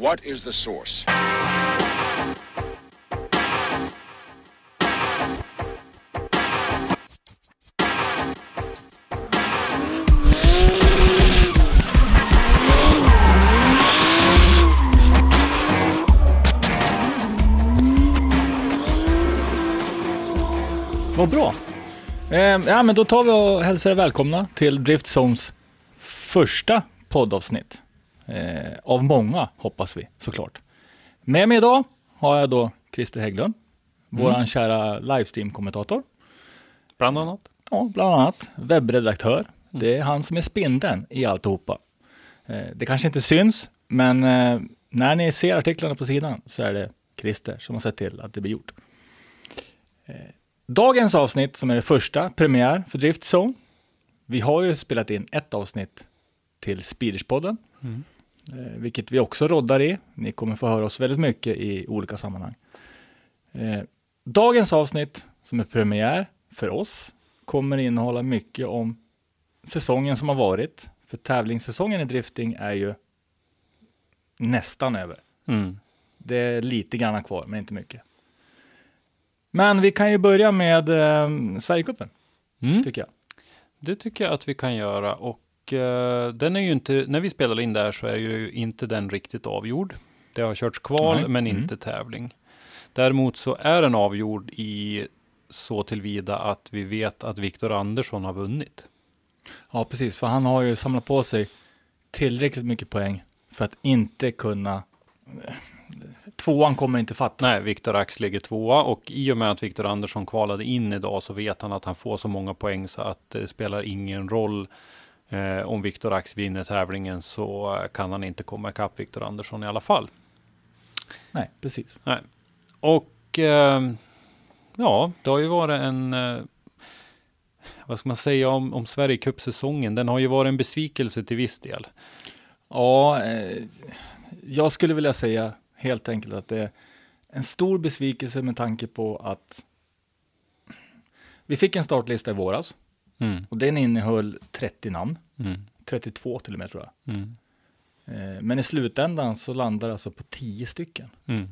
What is the source? Vad bra. Eh, ja, men då tar vi och hälsar er välkomna till Driftzones första poddavsnitt. Eh, av många, hoppas vi såklart. Med mig idag har jag då Christer Hägglund, våran kära livestream-kommentator. Bland annat. Ja, bland annat webbredaktör. Det är han som är spindeln i alltihopa. Eh, det kanske inte syns, men eh, när ni ser artiklarna på sidan så är det Christer som har sett till att det blir gjort. Eh, dagens avsnitt, som är det första, premiär för Driftzone. Vi har ju spelat in ett avsnitt till Speederspodden, eh, vilket vi också roddar i. Ni kommer få höra oss väldigt mycket i olika sammanhang. Eh, dagens avsnitt, som är premiär för oss, kommer innehålla mycket om säsongen som har varit. För tävlingssäsongen i drifting är ju nästan över. Mm. Det är lite grann kvar, men inte mycket. Men vi kan ju börja med eh, Sverigecupen, Mm. tycker jag. Det tycker jag att vi kan göra och eh, den är ju inte, när vi spelar in där så är ju inte den riktigt avgjord. Det har körts kval Nej. men Mm. inte tävling. Däremot så är den avgjord i så tillvida att vi vet att Viktor Andersson har vunnit. Ja, precis, för han har ju samlat på sig tillräckligt mycket poäng för att inte kunna... Tvåan kommer inte fatt. Nej, Viktor Ax ligger tvåa och i och med att Viktor Andersson kvalade in idag så vet han att han får så många poäng så att det spelar ingen roll eh, om Viktor Ax vinner tävlingen så kan han inte komma ikapp Viktor Andersson i alla fall. Nej, precis. Och eh, ja, det har ju varit en, eh, vad ska man säga om, om Sverige Cup-säsongen? Den har ju varit en besvikelse till viss del. Ja, eh, jag skulle vilja säga helt enkelt att det är en stor besvikelse med tanke på att vi fick en startlista i våras Mm, och den innehöll 30 namn, mm, 32 till och med tror jag. mm, Eh, Men i slutändan så landar det alltså på 10 stycken. mm.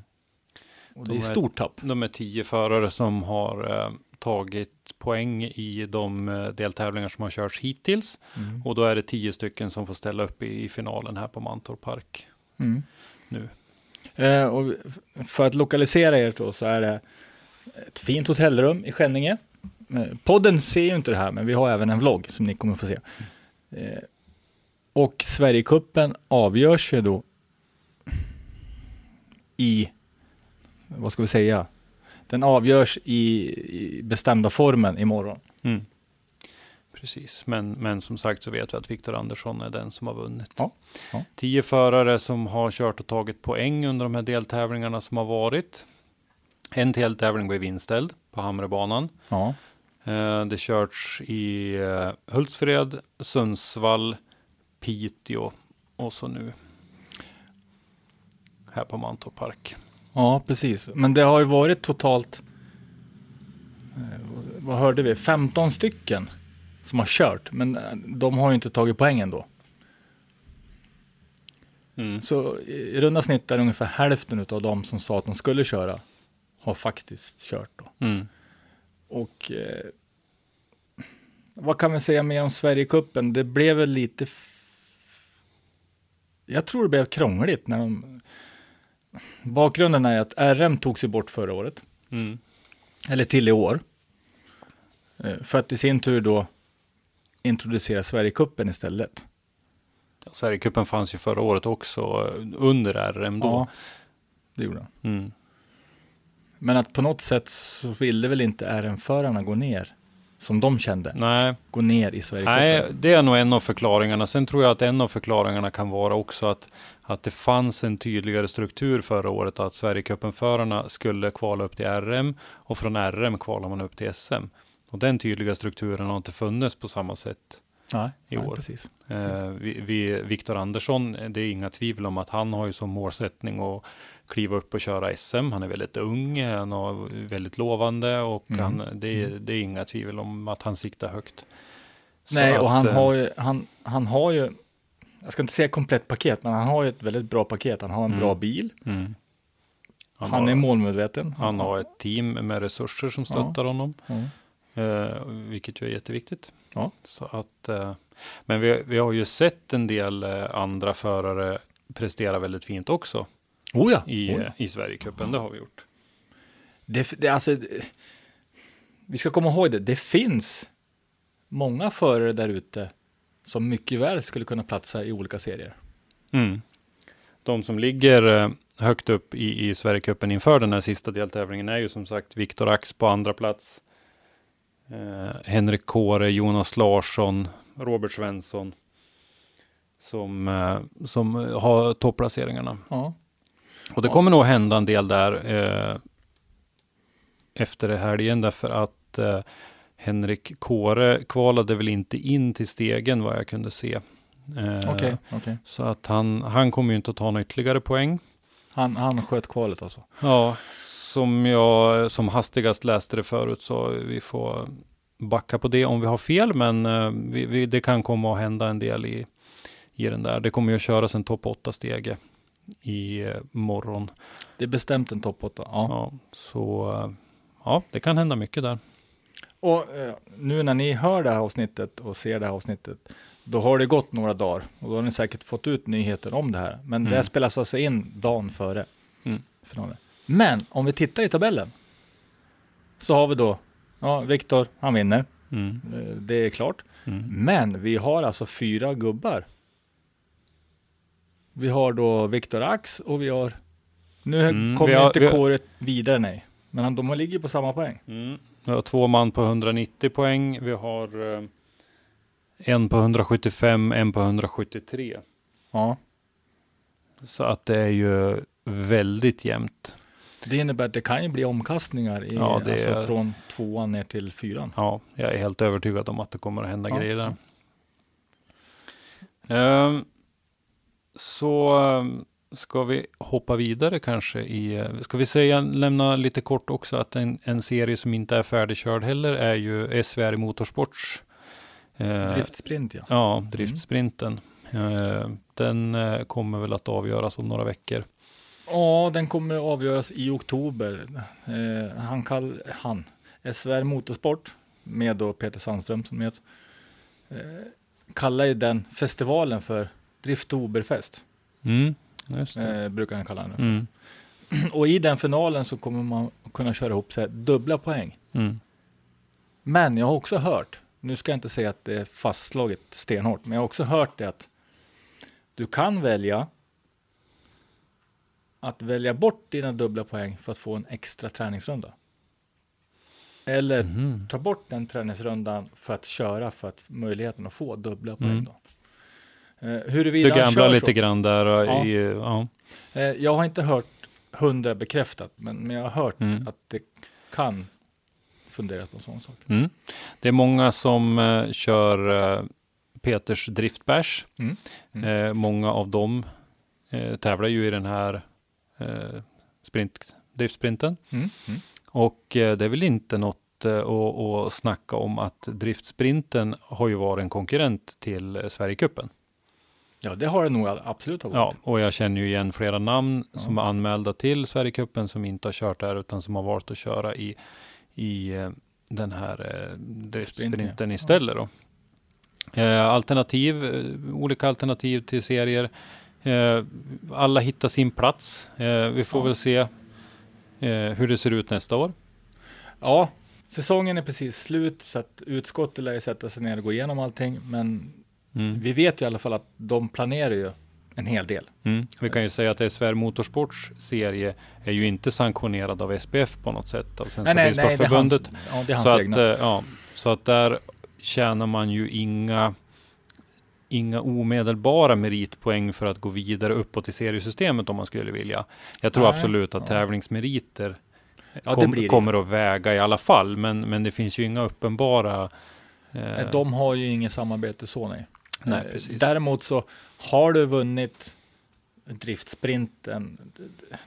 Och De det är är- stort tapp. De är tio förare som har eh, tagit poäng i de eh, deltävlingar som har körts hittills. Mm. Och då är det tio stycken som får ställa upp i, i finalen här på Mantorp Park. Mm. Nu. Eh, och för att lokalisera er då så är det ett fint hotellrum i Skänninge. Eh, podden ser ju inte det här, men vi har även en vlogg som ni kommer få se. Eh, och Sverigecupen avgörs ju då i, vad ska vi säga, den avgörs i, i bestämda formen imorgon. Mm. Precis, men, men som sagt så vet vi att Viktor Andersson är den som har vunnit. Ja, ja. Tio förare som har kört och tagit poäng under de här deltävlingarna som har varit. En deltävling blev inställd på Hamrebanan. Ja, Det körts i eh, Hultsfred, Sundsvall, Piteå och så nu här på Mantorp Park. ja precis. Men det har ju varit totalt, eh, vad- hörde vi, 15 stycken som har kört, men eh, de har ju inte tagit poängen då. Mm. Så i runda snitt är ungefär hälften av de som sa att de skulle köra har faktiskt kört då. Mm. Och eh, vad kan vi säga mer om Sverigecupen? Det blev väl lite... Jag tror det blev krångligt när de... Bakgrunden är att RM tog sig bort förra året, Mm. eller till i år. Eh, för att i sin tur då introducera Sverigecupen istället. Sverigecupen fanns ju förra året också eh, under RM då. Ja, det gjorde han. Mm. Men att på något sätt så ville väl inte RM-förarna gå ner som de kände. Nej, Gå ner i Sverigecupen. Nej, det är nog en av förklaringarna. Sen tror jag att en av förklaringarna kan vara också att, att det fanns en tydligare struktur förra året att Sverigecupen-förarna skulle kvala upp till RM och från RM kvalar man upp till SM. Och den tydliga strukturen har inte funnits på samma sätt. Nej, i nej, år. Precis. Eh, vi, vi, Viktor Andersson, det är inga tvivel om att han har ju som målsättning att kliva upp och köra SM. Han är väldigt ung, han är väldigt lovande och Mm. han, det, är- det är inga tvivel om att han siktar högt. Så Nej, och han eh, har, ju, han, han har ju, jag ska inte säga komplett paket, men han har ju ett väldigt bra paket. Han har en Mm. bra bil, Mm. han, har, är målmedveten. han har ett team med resurser som stöttar honom, Ja. eh, vilket ju är jätteviktigt. Ja. Så att, eh, men vi, vi har ju sett en del eh, andra förare prestera väldigt fint också Oh ja, i, oh ja. i Sverigecupen. Det har vi gjort. Det, det, alltså, det- vi ska komma ihåg det, det finns många förare där ute som mycket väl skulle kunna platsa i olika serier. Mm. De som ligger eh, högt upp i, i Sverigecupen inför den här sista deltävlingen är ju som sagt Viktor Ax på andra plats. Eh, Henrik Kåre, Jonas Larsson, Robert Svensson. Som, eh, som har topplaceringarna. Ja. Och det kommer nog hända en del där eh, efter helgen därför att eh, Henrik Kåre kvalade väl inte in till stegen vad jag kunde se. Eh, Okej, okej. så att han, han kommer ju inte att ta några ytterligare poäng. Han, han sköt kvalet alltså. Ja, som jag som hastigast läste det förut så vi får backa på det om vi har fel, men eh, vi, vi, det kan komma att hända en del i, i den där. Det kommer ju att köras en topp 8-stege i eh, morgon. Det är bestämt en topp 8. Ja. Ja, så eh, ja, det kan hända mycket där. Och eh, nu när ni hör det här avsnittet och ser det här avsnittet, då har det gått några dagar och då har ni säkert fått ut nyheter om det här. Men Mm. det spelas alltså in dagen före Mm. finalen. Men om vi tittar i tabellen så har vi då, ja, Viktor, han vinner. Mm. Det är klart. Mm. Men vi har alltså fyra gubbar. Vi har då Viktor Ax och vi har, nu Mm, kommer har- inte vi har- Kåre vidare nej. Men han- de ligger på samma poäng. Mm. Vi har två man på 190 poäng. Vi har eh, en på 175, en på 173. Ja. Så att det är ju väldigt jämnt. Det innebär att det kan ju bli omkastningar i, Ja, alltså är- från tvåan ner till fyran. Ja, jag är helt övertygad om att det kommer att hända Ja. grejer där. Ehm, så ehm, ska vi hoppa vidare kanske i, eh, ska vi säga, lämna lite kort också att en, en serie som inte är färdigkörd heller är ju SVR Motorsports eh, Driftsprint ja. Ja, driftsprinten. Eh, den eh, kommer väl att avgöras om några veckor. Ja, den kommer att avgöras i oktober. Eh, han kall, han, SVR Motorsport med då Peter Sandström som heter, eh, kallar ju den festivalen för Driftoberfest. Mm. Eh, brukar han kalla den. för. Mm, Och i den finalen så kommer man kunna köra ihop sig dubbla poäng. mm, Men jag har också hört, nu ska jag inte säga att det är fastslaget stenhårt, men jag har också hört det att du kan välja att välja bort dina dubbla poäng för att få en extra träningsrunda. Eller mhm. ta bort den träningsrundan för att köra för att möjligheten att få dubbla poäng. Mm. Då. Eh, huruvida Du gamblar lite så. grann där. Ja. Ja. I, ja. Eh, jag har inte hört hundra bekräftat, men, men jag har hört Mm. att det kan funderas på sådana saker. Mm. Det är många som eh, kör eh, Peters driftbärs. Mm. Mm. Eh, många av dem eh, tävlar ju i den här eh, sprint, driftsprinten. Mm. Mm. Och eh, det är väl inte något eh, att, snacka om att driftsprinten har ju varit en konkurrent till eh, Sverigecupen. Ja, det har det nog absolut ha Ja, varit. och jag känner ju igen flera namn Ja. som är anmälda till Sverigecupen som inte har kört där utan som har valt att köra i, i eh, den här eh, driftsprinten Sprinten, ja. istället. Då. Eh, alternativ, olika alternativ till serier. Alla hittar sin plats. Vi får Ja. väl se hur det ser ut nästa år. Ja, säsongen är precis slut så att utskottet lär sätta sig ner och gå igenom allting. Men Mm. vi vet ju i alla fall att de planerar ju en hel del. Mm. Vi kan ju säga att SVR Motorsports serie är ju inte sanktionerad av SPF på något sätt, av Svenska det är hans, Bilsportförbundet. ja, det är hans Så att, egna. eh, ja, så att där tjänar man ju inga, inga omedelbara meritpoäng för att gå vidare uppåt i seriesystemet om man skulle vilja. Jag tror Nej, absolut att tävlingsmeriter ja, det kom, kommer att väga i alla fall, men, men det finns ju inga uppenbara eh, De har ju inget samarbete så nej. Nej, Eh, precis. Däremot så har du vunnit driftsprinten.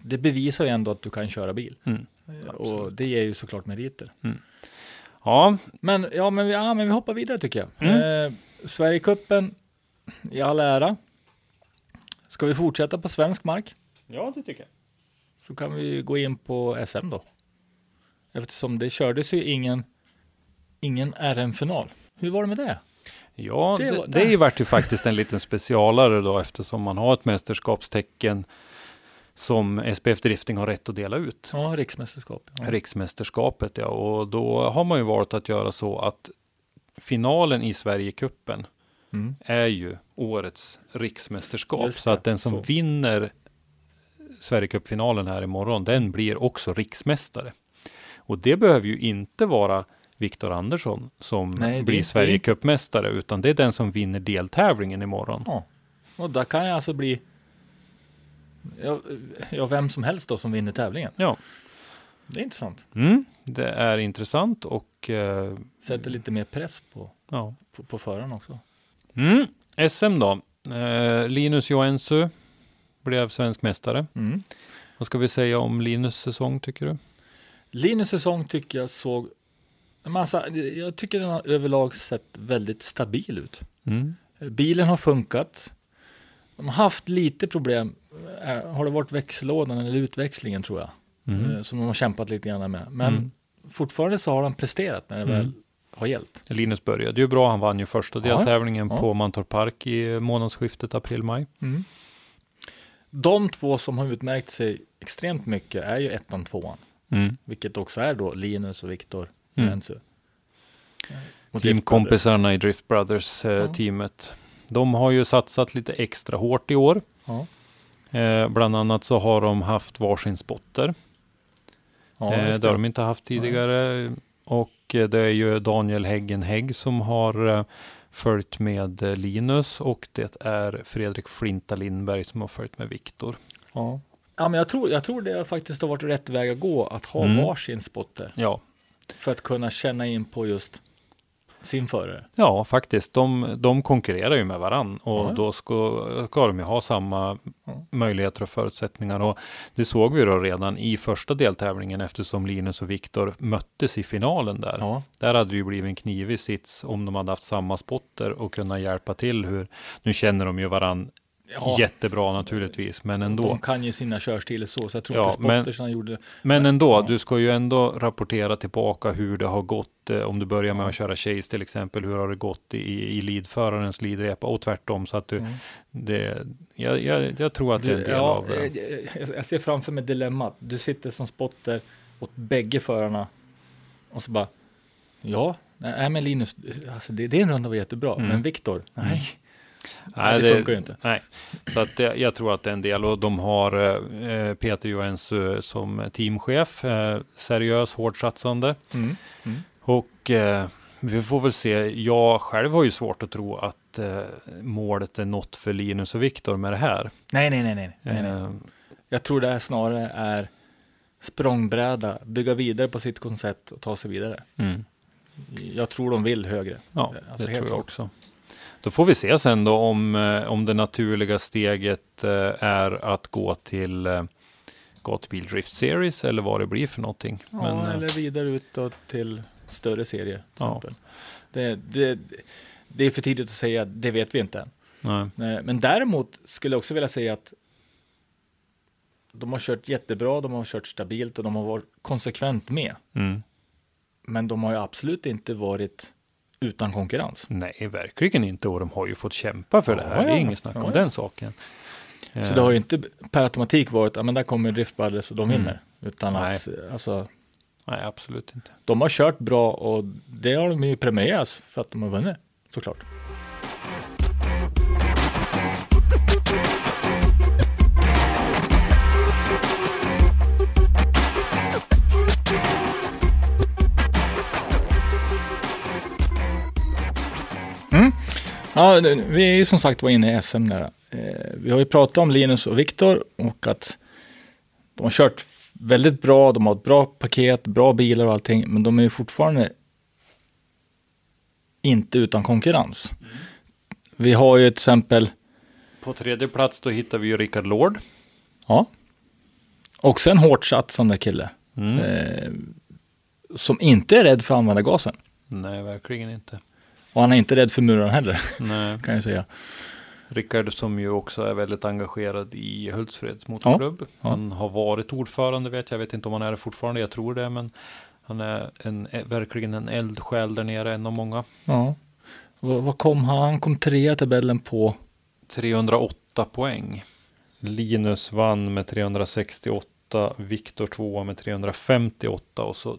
det- bevisar ju ändå att du kan köra bil. Mm, Eh, och det ger ju såklart meriter. Ja, Men ja, men vi, ja, men vi hoppar vidare tycker jag. Mm. Eh, Sverigecupen i all ära. Ska vi fortsätta på svensk mark ja, det tycker jag. så kan vi gå in på SM då. Eftersom det kördes ju ingen, ingen RM-final. Hur var det med det? Ja, Det det, det, vart ju faktiskt en liten specialare då eftersom man har ett mästerskapstecken som SPF Drifting har rätt att dela ut. Ja, riksmästerskap. Ja. Riksmästerskapet ja, och då har man ju valt att göra så att finalen i Sverigecupen Mm. är ju årets riksmästerskap. Så att den som så. vinner Sverigecupfinalen här imorgon, den blir också riksmästare. Och det behöver ju inte vara Viktor Andersson som Nej, blir Sverigecupmästare, utan det är den som vinner deltävlingen imorgon. Ja. Och där kan jag alltså bli ja, vem som helst då som vinner tävlingen. Ja, Det är intressant. mm, det är intressant och eh, Sätter lite mer press på, ja. på, på föraren också. Mm. SM då. Eh, Linus Joensuu blev svensk mästare. Mm. Vad ska vi säga om Linus säsong tycker du? Linus säsong tycker jag såg massa, jag tycker den har överlag sett väldigt stabil ut. Mm. Bilen har funkat. De har haft lite problem. Eh, Har det varit växellådan eller utväxlingen tror jag. Mm. eh, Som de har kämpat lite grann med. Men Mm. fortfarande så har de presterat när det Mm. väl har gällt. Linus började ju bra. Han vann ju första deltävlingen ja. på Mantorp Park i månadsskiftet april-maj. De två som har utmärkt sig extremt mycket är ju ettan, tvåan. Mm. Vilket också är då Linus och Viktor Mm. Joensuu. Och Teamkompisarna i Drift Brothers eh, Ja. teamet. De har ju satsat lite extra hårt i år. Brothers. Eh, bland annat så har de haft varsin spotter. Ja, ja eh, det har de inte haft tidigare. Och eh, det är ju Daniel Häggen Hägg som har eh, följt med eh, Linus och det är Fredrik Flinta Lindberg som har följt med Viktor. Ja. ja, men jag tror, jag tror det faktiskt har varit rätt väg att gå att ha Mm. varsin spotter. Ja, För att kunna känna in på just sin förare. ja faktiskt. De, de konkurrerar ju med varann och Ja. då ska, ska de ju ha samma möjligheter och förutsättningar. Och det såg vi då redan i första deltävlingen eftersom Linus och Viktor möttes i finalen där. Ja, Där hade det ju blivit en knivig sits om de hade haft samma spotter och kunna hjälpa till hur, nu känner de ju varann ja. jättebra naturligtvis, men ändå. De kan ju sina körstilar så, så jag tror Ja, inte men- spottersarna gjorde Men ändå, Ja. du ska ju ändå rapportera tillbaka hur det har gått. eh, Om du börjar med att köra chase till exempel, hur har det gått i, i leadförarens leadrepa och tvärtom. Så att du, Mm. det, jag, jag, jag tror att det är en Du, del ja, av det. eh, jag, jag ser framför mig dilemmat. Du sitter som spotter åt bägge förarna och så bara Ja, nej men Linus, alltså det, det är en runda var jättebra, Mm. men Viktor, nej. Mm. Nej, det funkar ju inte. Nej, så att det, jag tror att det är en del och de har eh, Peter Johansson som teamchef, eh, seriös, hårdsatsande. Mm. Och eh, vi får väl se. Jag själv har ju svårt att tro att eh, målet är nått för Linus och Viktor med det här. Nej, nej, nej, nej. nej, nej. Eh, Jag tror det här snarare är språngbräda, bygga vidare på sitt koncept och ta sig vidare. mm. Jag tror de vill högre. Ja, Alltså, det tror jag också. Då får vi se sen då om, eh, om det naturliga steget eh, är att gå till eh, Gatubil Drift Series eller vad det blir för någonting. Ja, Men, eller vidare utåt till större serier. Ja. Det, det, det är för tidigt att säga, det vet vi inte än. Nej, Men däremot skulle jag också vilja säga att de har kört jättebra, de har kört stabilt och de har varit konsekvent med. Mm. Men de har ju absolut inte varit utan konkurrens. nej, verkligen inte. Och de har ju fått kämpa för det här. Ja, Det är ja. inget snack om Ja. den saken. Så Eh, det har ju inte per automatik varit, ja men där kommer Drift Brothers och de Mm. vinner. Utan Nej. att, alltså, Nej, absolut inte. De har kört bra och det har de ju premierats för att de har vunnit såklart. Ja, vi är ju som sagt var inne i SM där. Eh, vi har ju pratat om Linus och Viktor och att de har kört väldigt bra, de har ett bra paket, bra bilar och allting, men de är ju fortfarande inte utan konkurrens. Mm. Vi har ju till exempel På tredje plats då hittar vi ju Rickard Lord. Ja. Och sen hårt satsande kille. Mm. Eh, som inte är rädd för att använda gasen. Nej, verkligen inte. Och han är inte rädd för muraren heller, Nej. kan jag säga. Rickard som ju också är väldigt engagerad i Hultsfreds motorklubb. Ja, ja. Han har varit ordförande vet jag, jag vet inte om han är det fortfarande, jag tror det, men han är en, verkligen en eldsjäl där nere, en av många. Ja. Vad kom han? Han kom trea tabellen på? 308 poäng. Linus vann med 368, Viktor tvåa med 358 och så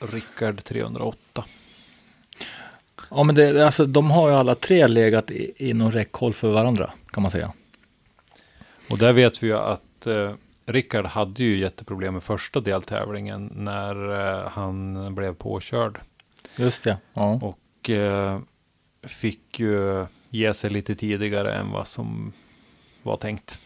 Rickard 308. Ja, men det, alltså, de har ju alla tre legat i, inom räckhåll för varandra, kan man säga. Och där vet vi ju att eh, Rickard hade ju jätteproblem med första deltävlingen när eh, han blev påkörd. Just det. Ja. Och eh, fick ju ge sig lite tidigare än vad som var tänkt.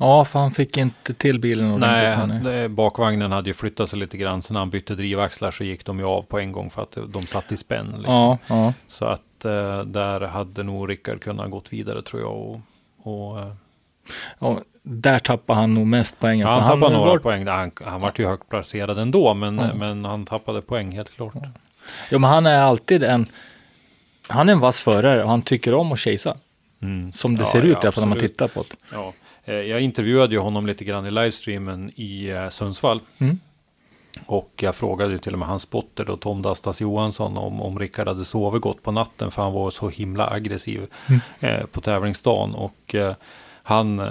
Ja, för han fick inte till bilen Nej, det, bakvagnen hade ju flyttat sig lite grann. Så när han bytte drivaxlar så gick de ju av på en gång för att de satt i spänn. Liksom. Ja, ja. Så att eh, där hade nog Rickard kunnat gått vidare tror jag. Och, och eh, ja, där tappade han nog mest poäng. Ja, han tappade några var... poäng. Han, han var ju högt placerad ändå, men, ja. men han tappade poäng helt klart. Ja. ja, men han är alltid en... Han är en vass förare och han tycker om att chasea. Mm. Som det ser ut i alla fall när man tittar på det. Eh, jag intervjuade ju honom lite grann i livestreamen i eh, Sundsvall. Mm. Och jag frågade ju till och med hans spotter då, Tom Dastas Johansson, om, om Rickard hade sovit gott på natten, för han var så himla aggressiv mm. eh, på tävlingsdagen. Och eh, han,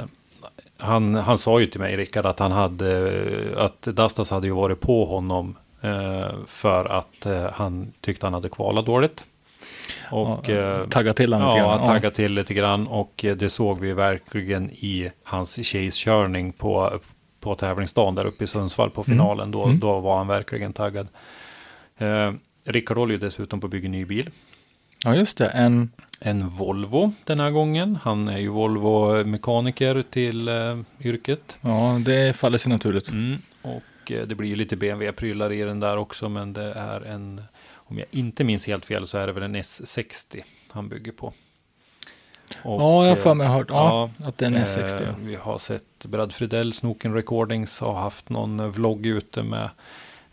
han, han sa ju till mig, Rickard, att han hade, att Dastas hade ju varit på honom eh, för att eh, han tyckte han hade kvalat dåligt. Och, ja, tagga till honom lite grann. Ja, tagga till lite grann. Och eh, det såg vi verkligen i hans chase-körning på, på tävlingsdagen där uppe i Sundsvall på mm. finalen. Mm. Då, då var han verkligen taggad. Eh, Rickard håller ju dessutom på att bygga ny bil. Ja, just det. En... En Volvo den här gången. Han är ju Volvo-mekaniker till eh, yrket. Ja, det faller sig naturligt. Mm. Och eh, det blir ju lite BMW-prylar i den där också, men det är en om jag inte minns helt fel så är det väl en S60 han bygger på. Och, ja, jag har för mig hört ja, ja, att det är en S60. Eh, vi har sett Brad Fridell, Snoken Recordings, har haft någon vlogg ute med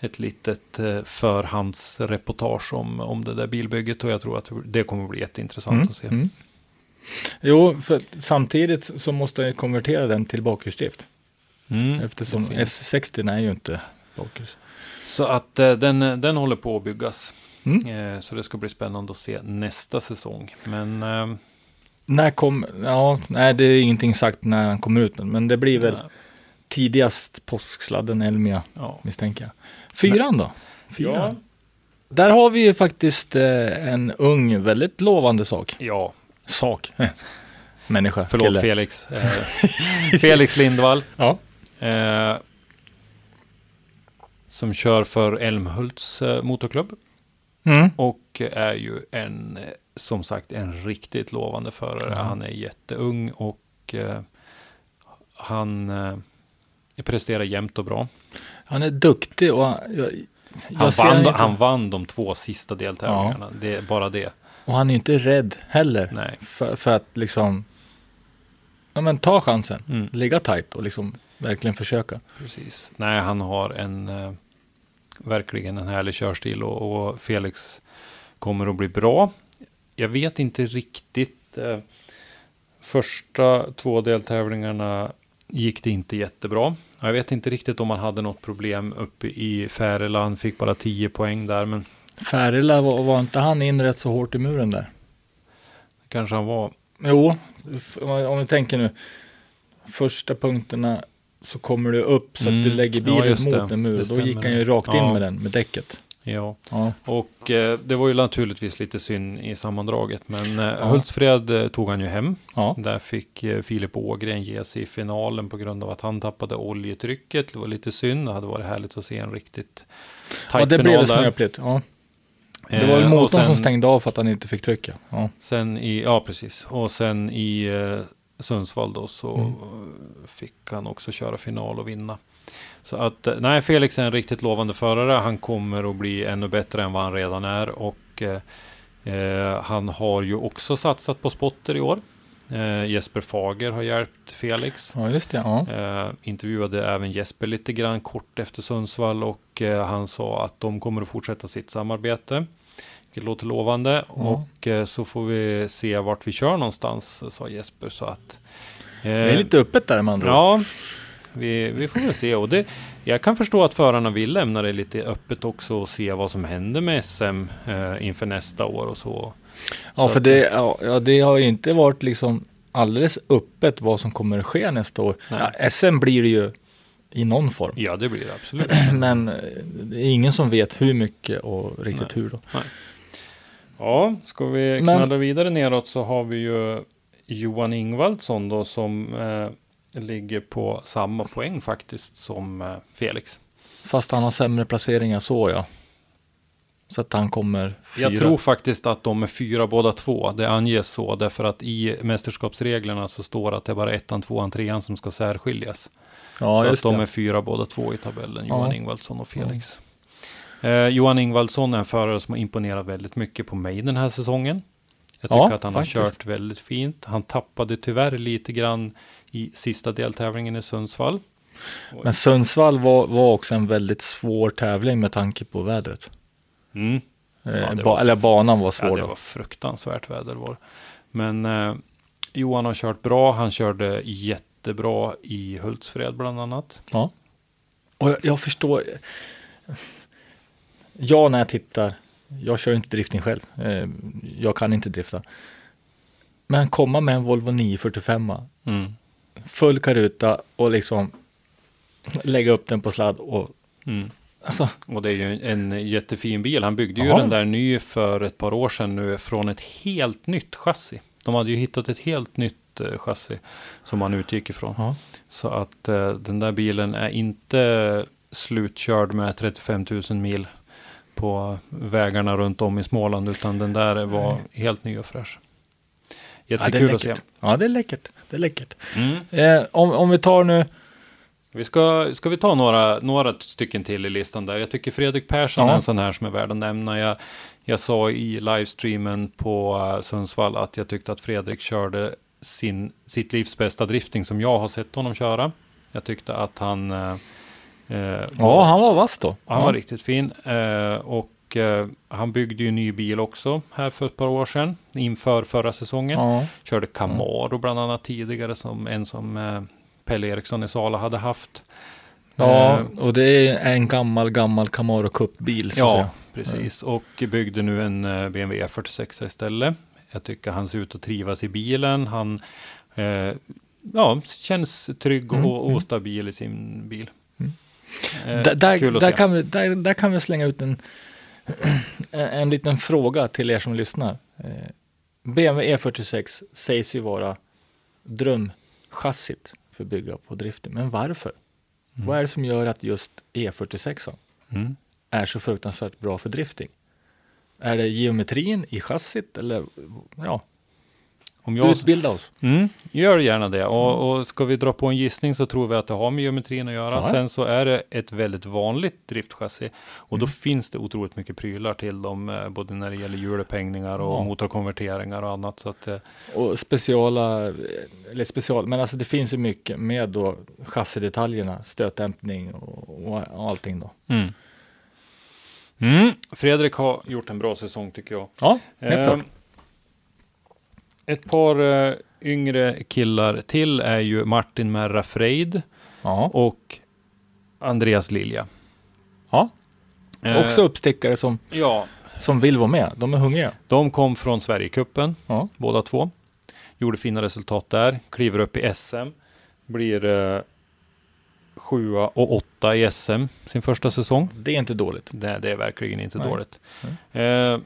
ett litet eh, förhandsreportage om, om det där bilbygget och jag tror att det kommer bli jätteintressant mm, att se. Mm. Jo, för samtidigt så måste jag konvertera den till bakhjulsdrift. Mm, Eftersom S60 är ju inte bakhjuls. Så att eh, den, den håller på att byggas. Mm. Eh, så det ska bli spännande att se nästa säsong. Men... Eh, när kom, ja, nej det är ingenting sagt när han kommer ut, men det blir väl nej. tidigast påsksladden Elmia, ja. misstänker jag. Fyran då? Fyran. Ja. Där har vi ju faktiskt eh, en ung, väldigt lovande sak. Ja. Sak. Människa. Förlåt kille. Felix. Eh, Felix Lindvall. Ja. Eh, som kör för Älmhults eh, motorklubb. Mm. Och är ju en, som sagt, en riktigt lovande förare. Mm. Han är jätteung och eh, han eh, presterar jämnt och bra. Han är duktig och jag, jag han, vann, inte... han vann de två sista deltävlingarna. Ja. Det är bara det. Och han är inte rädd heller. Nej. För, för att liksom, ja men ta chansen, mm. ligga tajt och liksom verkligen försöka. Precis. Nej, han har en eh, verkligen en härlig körstil och, och, Felix kommer att bli bra. Jag vet inte riktigt. Eh, första två deltävlingarna gick det inte jättebra. Jag vet inte riktigt om han hade något problem uppe i Färila. Han fick bara 10 poäng där. Men... Färila, var, var inte han in rätt så hårt i muren där? Kanske han var. Jo, om vi tänker nu. Första punkterna så kommer du upp så att du Mm. lägger Ja, bilen det. mot en mur. Det Då gick han ju rakt in Ja. med den, med däcket. Ja, Ja. och eh, det var ju naturligtvis lite synd i sammandraget. Men eh, Hultsfred eh, tog han ju hem. Ja. Där fick eh, Filip Ågren ge sig i finalen på grund av att han tappade oljetrycket. Det var lite synd. Det hade varit härligt att se en riktigt ja, tajt det final blev där. snöpligt. Ja. Det var Eh, väl och motorn sen- som stängde av för att han inte fick trycka. Ja. Sen i, ja precis. Och sen i eh, Sundsvall då så Mm. fick han också köra final och vinna. Så att, eh, nej, Felix är en riktigt lovande förare. Han kommer att bli ännu bättre än vad han redan är. Och eh, eh, han har ju också satsat på spotter i år. Eh, Jesper Fager har hjälpt Felix. ja, just det. Ja. Eh, intervjuade även Jesper lite grann kort efter Sundsvall och eh, han sa att de kommer att fortsätta sitt samarbete. Vilket låter lovande och eh, så får vi se vart vi kör någonstans, sa Jesper. Så att, eh, Det är lite öppet där med andra. Ja, vi, vi får väl se. Och det, jag kan förstå att förarna vill lämna det lite öppet också och se vad som händer med SM eh, inför nästa år och så. Ja, Så för det, ja, det har ju inte varit liksom alldeles öppet vad som kommer att ske nästa år. Nej. Ja, SM blir det ju i någon form. Ja, det blir det absolut. Men eh, det är ingen som vet hur mycket och riktigt hur då. Ja, ska vi Men- knalla vidare neråt så har vi ju Johan Ingvaldsson då som eh, ligger på samma poäng faktiskt som eh, Felix. Fast han har sämre placeringar så ja. Så att han kommer fyra. Jag tror faktiskt att de är fyra båda två. Det anges så därför att i mästerskapsreglerna så står det att det är bara ettan, tvåan, trean som ska särskiljas. ja, så att de det. är fyra båda två i tabellen, Ja. Johan Ingvaldsson och Felix. Eh, Johan Ingvaldsson är en förare som har imponerat väldigt mycket på mig den här säsongen. Jag tycker Ja, att han faktiskt. har kört väldigt fint. Han tappade tyvärr lite grann i sista deltävlingen i Sundsvall. Men Sundsvall var, var också en väldigt svår tävling med tanke på vädret. Mm. Eh, det ba, eller banan var svår Ja, det då. var fruktansvärt väder var. Men eh, Johan har kört bra. Han körde jättebra i Hultsfred bland annat. Ja. Och jag, jag förstår. Ja, när jag tittar. Jag kör inte drifting själv. Eh, jag kan inte drifta. Men komma med en Volvo 945. Mm. Full karuta och liksom lägga upp den på sladd och Mm. alltså. Och det är ju en jättefin bil. Han byggde ju Jaha. den där ny för ett par år sedan nu från ett helt nytt chassi. De hade ju hittat ett helt nytt eh, chassi som han utgick ifrån. Ja. Så att eh, den där bilen är inte slutkörd med 35 000 mil på vägarna runt om i Småland utan den där var helt ny och fräsch. Ja, Jättekul att se. Ja, det är läckert. Det är läckert. Mm. Eh, om, om vi tar nu. Vi ska, ska vi ta några, några stycken till i listan där? Jag tycker Fredrik Persson Ja. är en sån här som är värd att nämna. Jag, jag sa i livestreamen på uh, Sundsvall att jag tyckte att Fredrik körde sin, sitt livs bästa drifting som jag har sett honom köra. Jag tyckte att han... eh, Ja, han var vass då. han ja. var riktigt fin. Eh, och eh, han byggde ju en ny bil också här för ett par år sedan. Inför förra säsongen. Ja. Körde Camaro bland annat tidigare som en som Pelle Eriksson i Sala hade haft. ja, och det är en gammal, gammal Camaro Cup-bil. Ja, säga. precis. Och byggde nu en BMW 46 istället. Jag tycker han ser ut att trivas i bilen. Han eh, ja, känns trygg och, Mm, och mm. stabil i sin bil. Eh, Där, där, kan vi, där, där kan vi slänga ut en, en, en liten fråga till er som lyssnar. Eh, BMW E46 sägs ju vara drömchassit för bygga på drifting. Men varför? Mm. Vad är det som gör att just E46 Mm. är så fruktansvärt bra för drifting? Är det geometrin i chassit eller ja, Om jag, utbilda oss? mm, gör gärna det. Och, och ska vi dra på en gissning så tror vi att det har med geometrin att göra. Ja. Sen så är det ett väldigt vanligt driftchassi. Och Mm. då finns det otroligt mycket prylar till dem. eh, Både när det gäller hjulupphängningar och Ja. motorkonverteringar och annat. Så att, eh, Och speciala, eller special, men alltså det finns ju mycket med då chassidetaljerna, stötdämpning och, och allting då. Mm. Mm. Fredrik har gjort en bra säsong tycker jag. Ja, helt Eh, klart. Ett par eh, yngre killar till är ju Martin Merra Freid Ja, och Andreas Lilja. ja. Eh, också uppstickare som, Ja, som vill vara med. De är hungriga. de kom från Sverigecupen Ja, båda två. Gjorde fina resultat där, kliver upp i SM, blir eh, sjua och åtta i SM sin första säsong. Det är inte dåligt. Det, det är verkligen inte Nej. dåligt. Eh,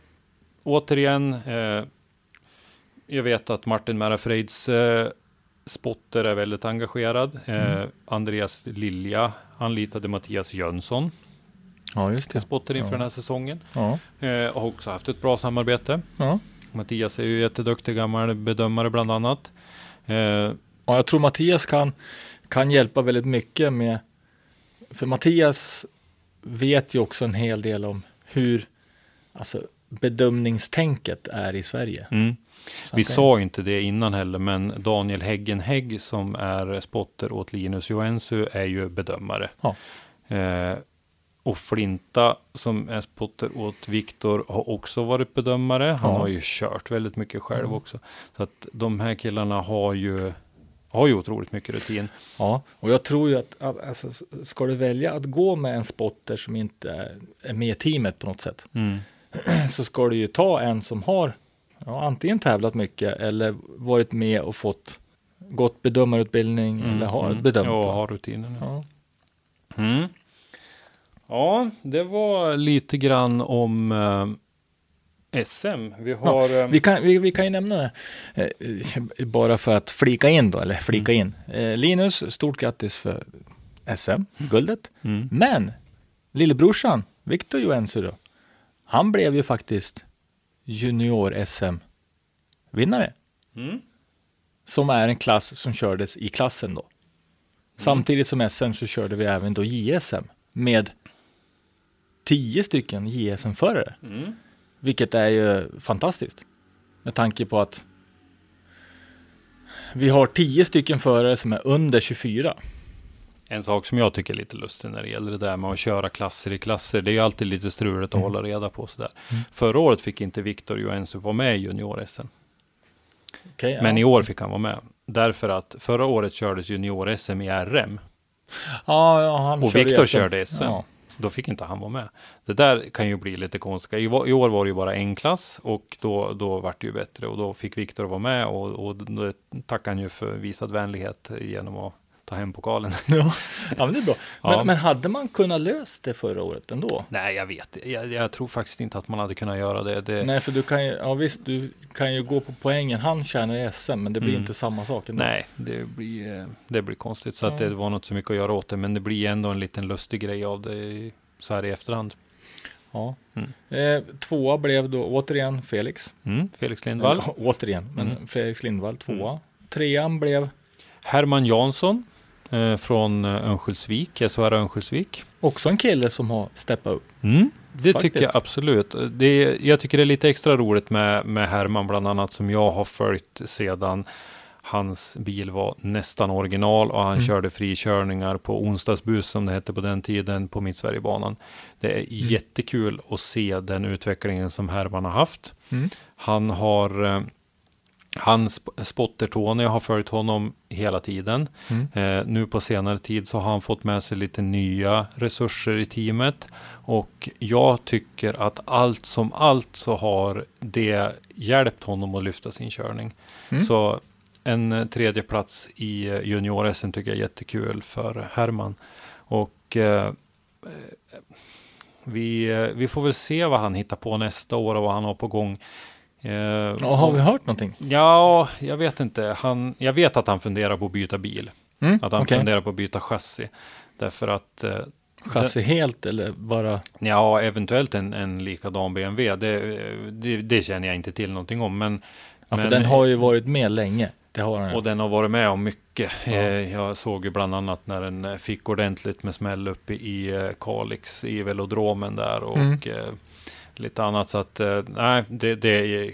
återigen, eh, jag vet att Martin Merafreids eh, spotter är väldigt engagerad. Eh, Mm. Andreas Lilja anlitade Mattias Jönsson Ja, just till spotter inför Ja. den här säsongen. Ja. Eh, och har också haft ett bra samarbete. Ja. Mattias är ju jätteduktig gammal bedömare bland annat. Eh, Och jag tror Mattias kan, kan hjälpa väldigt mycket med, för Mattias vet ju också en hel del om hur alltså, bedömningstänket är i Sverige. mm. Vi kan- sa inte det innan heller, men Daniel Häggen Hägg som är spotter åt Linus Joensuu är ju bedömare. Ja. Eh, och Flinta som är spotter åt Viktor har också varit bedömare. Han Ja. har ju kört väldigt mycket själv Mm. också. Så att de här killarna har ju, har ju otroligt mycket rutin. Ja, och jag tror ju att, att alltså, ska du välja att gå med en spotter som inte är, är med i teamet på något sätt, Mm. så ska du ju ta en som har ja, antingen tävlat mycket eller varit med och fått gått bedömarutbildning eller har mm. bedömt. Ja, har rutinen. Ja. Ja. Mm. ja, det var lite grann om eh, SM. Vi har... eh, Vi kan, vi, vi kan ju nämna det, eh, bara för att flika in då, eller flika in. Eh, Linus, stort grattis för SM-guldet. mm. Men lillebrorsan, Victor Joensuu då, han blev ju faktiskt junior-SM-vinnare. Mm. Som är en klass som kördes i klassen då. Samtidigt som SM så körde vi även då JSM med tio stycken JSM-förare. Mm. Vilket är ju fantastiskt. Med tanke på att vi har tio stycken förare som är under 24. En sak som jag tycker är lite lustig när det gäller det där med att köra klasser i klasser. Det är ju alltid lite struligt att hålla reda på sådär. Förra året fick inte Viktor Joensuu vara med i junior-SM. Okay, Men ja. i år fick han vara med. Därför att förra året kördes junior-SM i RM. Ja, ja, han Och Viktor körde SM. Ja. Då fick inte han vara med. Det där kan ju bli lite konstigt. I, i år var det ju bara en klass och då, då vart det ju bättre och då fick Viktor vara med och, och tackade han ju för visad vänlighet genom att ta hem pokalen. Ja. ja, men det är bra. Men, Ja. men hade man kunnat löst det förra året ändå? Nej, jag vet. Jag, jag tror faktiskt inte att man hade kunnat göra det. det Nej, för du kan ju, ja visst, du kan ju gå på poängen. Han tjänar i SM, men det blir Mm. inte samma sak ändå. Nej, det blir, eh, det blir konstigt. Så att Ja. det var något så mycket att göra åt det. Men det blir ändå en liten lustig grej av det så här i efterhand. Ja. Mm. Eh, tvåa blev då återigen Felix. Mm, Felix Lindvall. Eller, återigen, men Mm. Felix Lindvall tvåa. Trean blev Herman Jansson eh, från eh, Örnsköldsvik, SHR Örnsköldsvik. också en kille som har steppat upp. Mm, det Faktiskt. tycker jag absolut. Det jag tycker det är lite extra roligt med, med Herman bland annat som jag har följt sedan hans bil var nästan original och han Mm. körde frikörningar på onsdagsbus som det hette på den tiden på Mittsverigebanan. Det är jättekul att se den utvecklingen som Herman har haft. Mm. Han har eh, han sp- spotter Tony har följt honom hela tiden. Mm. Eh, nu på senare tid så har han fått med sig lite nya resurser i teamet. Och jag tycker att allt som allt så har det hjälpt honom att lyfta sin körning. Mm. Så en eh, tredje plats i eh, junior-SM tycker jag är jättekul för Herman. Och eh, eh, vi, vi får väl se vad han hittar på nästa år och vad han har på gång. Eh, Ja, har vi hört någonting? Ja, jag vet inte. Han, jag vet att han funderar på att byta bil. Mm. Att han okej. funderar på att byta chassi. Därför att, eh, Chassi helt eller bara? ja, eventuellt en, en likadan BMW. Det, det, det känner jag inte till någonting om. Men, Ja, för men- den har ju varit med länge. Det har den. Och den har varit med om mycket. Ja. Eh, Jag såg ju bland annat när den eh, fick ordentligt med smäll uppe i eh, Kalix i velodromen där och Mm. Lite annat. Så att eh, nej, det, det är,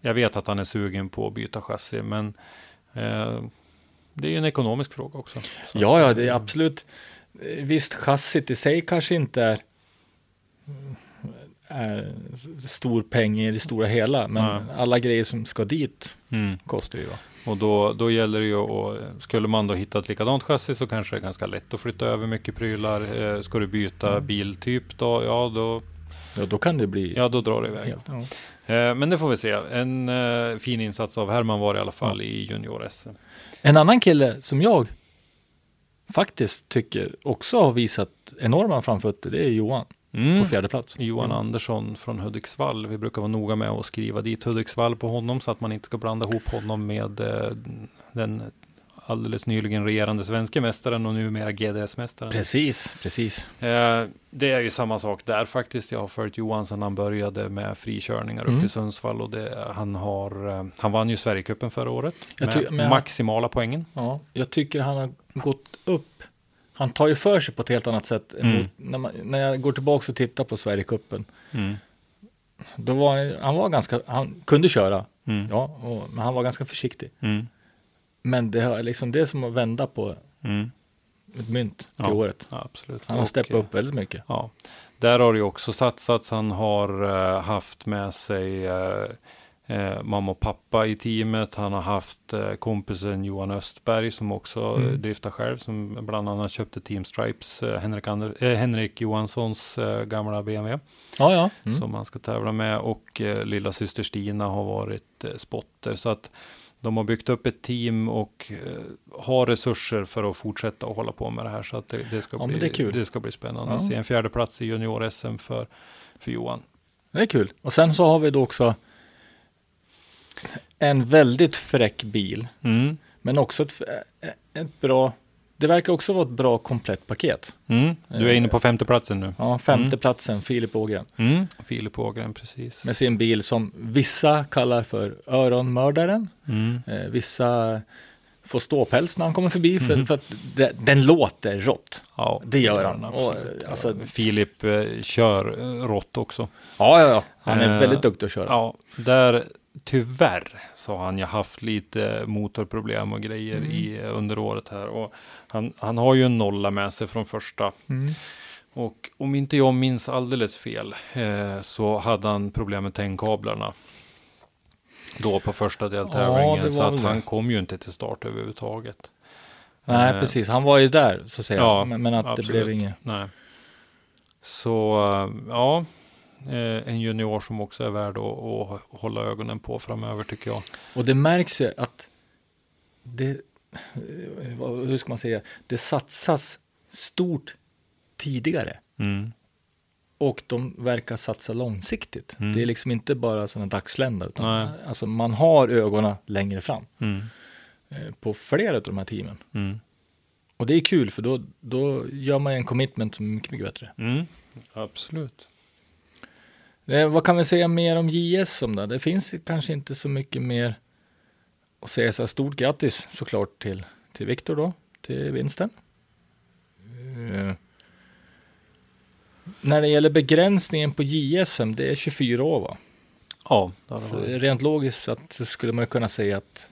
jag vet att han är sugen på att byta chassi, men eh, det är ju en ekonomisk fråga också. Så Ja, ja, eh, det är absolut. Eh, Visst, chassit i sig kanske inte är, är stor peng i det stora hela, men Nej. alla grejer som ska dit Mm. kostar ju. Va? Och då, då gäller det ju att, skulle man då hitta ett likadant chassi så kanske det är ganska lätt att flytta över mycket prylar. Eh, ska du byta Mm. biltyp då, ja då, Ja, då kan det bli ja, då drar det iväg. Ja. Eh, Men det får vi se. En eh, fin insats av Herman var i alla fall i junior-SM. En annan kille som jag faktiskt tycker också har visat enorma framfötter, det är Johan Mm. på fjärde plats. Johan Andersson från Hudiksvall. Vi brukar vara noga med att skriva dit Hudiksvall på honom så att man inte ska blanda ihop honom med eh, den alldeles nyligen regerande svenska mästaren och numera GDS-mästaren. Precis, precis. Eh, det är ju samma sak där faktiskt. Jag har följt Johan sedan han började med frikörningar uppe Mm. i Sundsvall och det, han, har, eh, han vann ju Sverigecupen förra året Jag med ty- men maximala poängen. Ja, jag tycker han har gått upp. Han tar ju för sig på ett helt annat sätt. Mm. Mot, när, man, när jag går tillbaka och tittar på Sverigecupen. Mm. Då var han, han var ganska, han kunde köra, Mm. ja, och, men han var ganska försiktig. Men det är liksom det är som att vända på Mm. ett mynt till Ja. året. Absolut. Han har steppat upp väldigt mycket. Ja, där har det ju också satsats. Han har eh, haft med sig eh, eh, mamma och pappa i teamet. Han har haft kompisen Johan Östberg som också Mm. driftar själv. Som bland annat köpte Team Stripes, Henrik, Ander, Henrik Johanssons gamla BMW. Ja, ja. Mm. Som han ska tävla med. Och eh, lilla syster Stina har varit spotter. Så att de har byggt upp ett team och eh, har resurser för att fortsätta att hålla på med det här. Så att det, det, ska, Ja, bli, det det ska bli spännande Ja. att se. En fjärde plats i junior-SM för, för Johan. Det är kul. Och sen så har vi då också en väldigt fräck bil. Mm. Men också ett, ett bra, det verkar också vara ett bra komplett paket. Mm. Du är inne på femte platsen nu. Ja, femte Mm. platsen, Filip Ågren. Mm. Filip Ågren, precis. Med sin bil som vissa kallar för öronmördaren. Mm. Eh, vissa får ståpäls när han kommer förbi för, Mhm. för att det, den låter rått. Ja, Det gör han. Och, alltså- Filip eh, kör eh, rått också. Ja, ja, ja. Han är Eh, väldigt duktig att köra. Ja, där tyvärr så har han ju haft lite motorproblem och grejer Mm. i, under året här. Och han, han har ju en nolla med sig från första. Mm. Och om inte jag minns alldeles fel eh, så hade han problem med tändkablarna. Då på första Ja, deltävlingen. det så att det. han kom ju inte till start överhuvudtaget. Nej, Eh, precis. Han var ju där, så att säga. Ja, men, men att det absolut. blev inget. Nej. Så eh, ja, eh, en junior som också är värd att, att hålla ögonen på framöver tycker jag. Och det märks ju att det, hur ska man säga, det satsas stort tidigare. Mm. Och de verkar satsa långsiktigt. Mm. Det är liksom inte bara sådana dagslända. Utan Nej. alltså man har ögonen längre fram Mm. eh, på flera av de här teamen. Mm. Och det är kul för då, då gör man en commitment som är mycket, mycket bättre. Mm. Absolut. Eh, vad kan vi säga mer om JSM då? Det finns kanske inte så mycket mer att säga. Så här, stort grattis såklart till, till Viktor då, till vinsten. Eh, när det gäller begränsningen på JSM, det är 24 år va? Ja, det Så rent logiskt att, så skulle man kunna säga att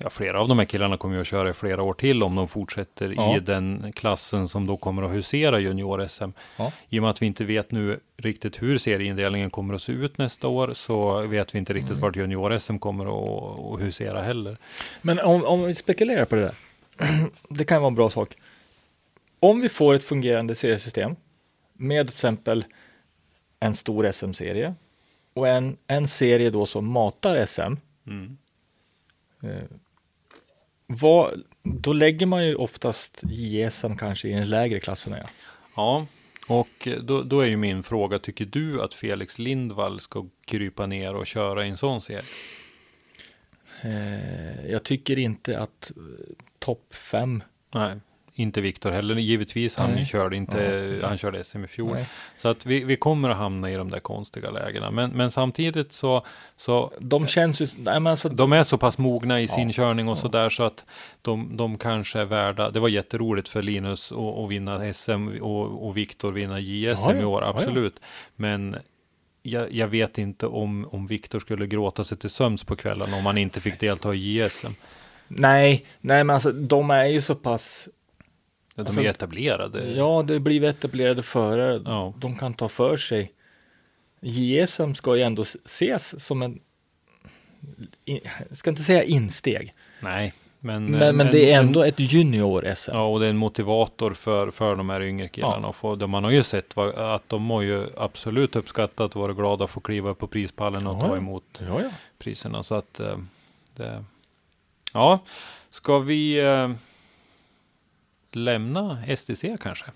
ja, flera av de här killarna kommer ju att köra i flera år till om de fortsätter Ja. i den klassen som då kommer att husera junior-SM. Ja. I och med att vi inte vet nu riktigt hur serieindelningen kommer att se ut nästa år så vet vi inte riktigt Mm. vart junior-SM kommer att, att husera heller. Men om, om vi spekulerar på det där. det kan vara en bra sak. Om vi får ett fungerande seriesystem med till exempel en stor SM-serie och en, en serie då som matar SM. Mm. Vad, då lägger man ju oftast JSM kanske i den lägre klasserna. Ja. Ja, och då, då är ju min fråga, tycker du att Felix Lindvall ska krypa ner och köra i en sån serie? Eh, jag tycker inte att eh, topp fem. Nej, inte Viktor heller. Givetvis, han Nej. körde inte, Ja. han körde SM i fjol. Nej. Så att vi, vi kommer att hamna i de där konstiga lägena. Men, men samtidigt så, så De känns ju, nej men alltså, de är så pass mogna i sin Ja. körning och Ja. så där så att de, de kanske är värda. Det var jätteroligt för Linus att, vinna SM och, och Viktor vinna JSM Ja, i år, absolut. Men jag, jag vet inte om, om Viktor skulle gråta sig till sömns på kvällen om han inte fick delta i JSM. nej, nej men alltså de är ju så pass Ja, De Alltså, är etablerade. Ja, det blir etablerade förare. Ja. De kan ta för sig. JSM ska ju ändå ses som en, jag ska inte säga insteg, Nej, men, men, men det är ändå ett junior-SM. Ja, och det är en motivator för, för de här yngre killarna. Ja. Och få, man har ju sett vad, att de har ju absolut uppskattat och varit glada att få kliva upp på prispallen och Ja, ta emot Ja, ja. priserna. Så att eh, det, ja, ska vi, eh, lämna STC kanske?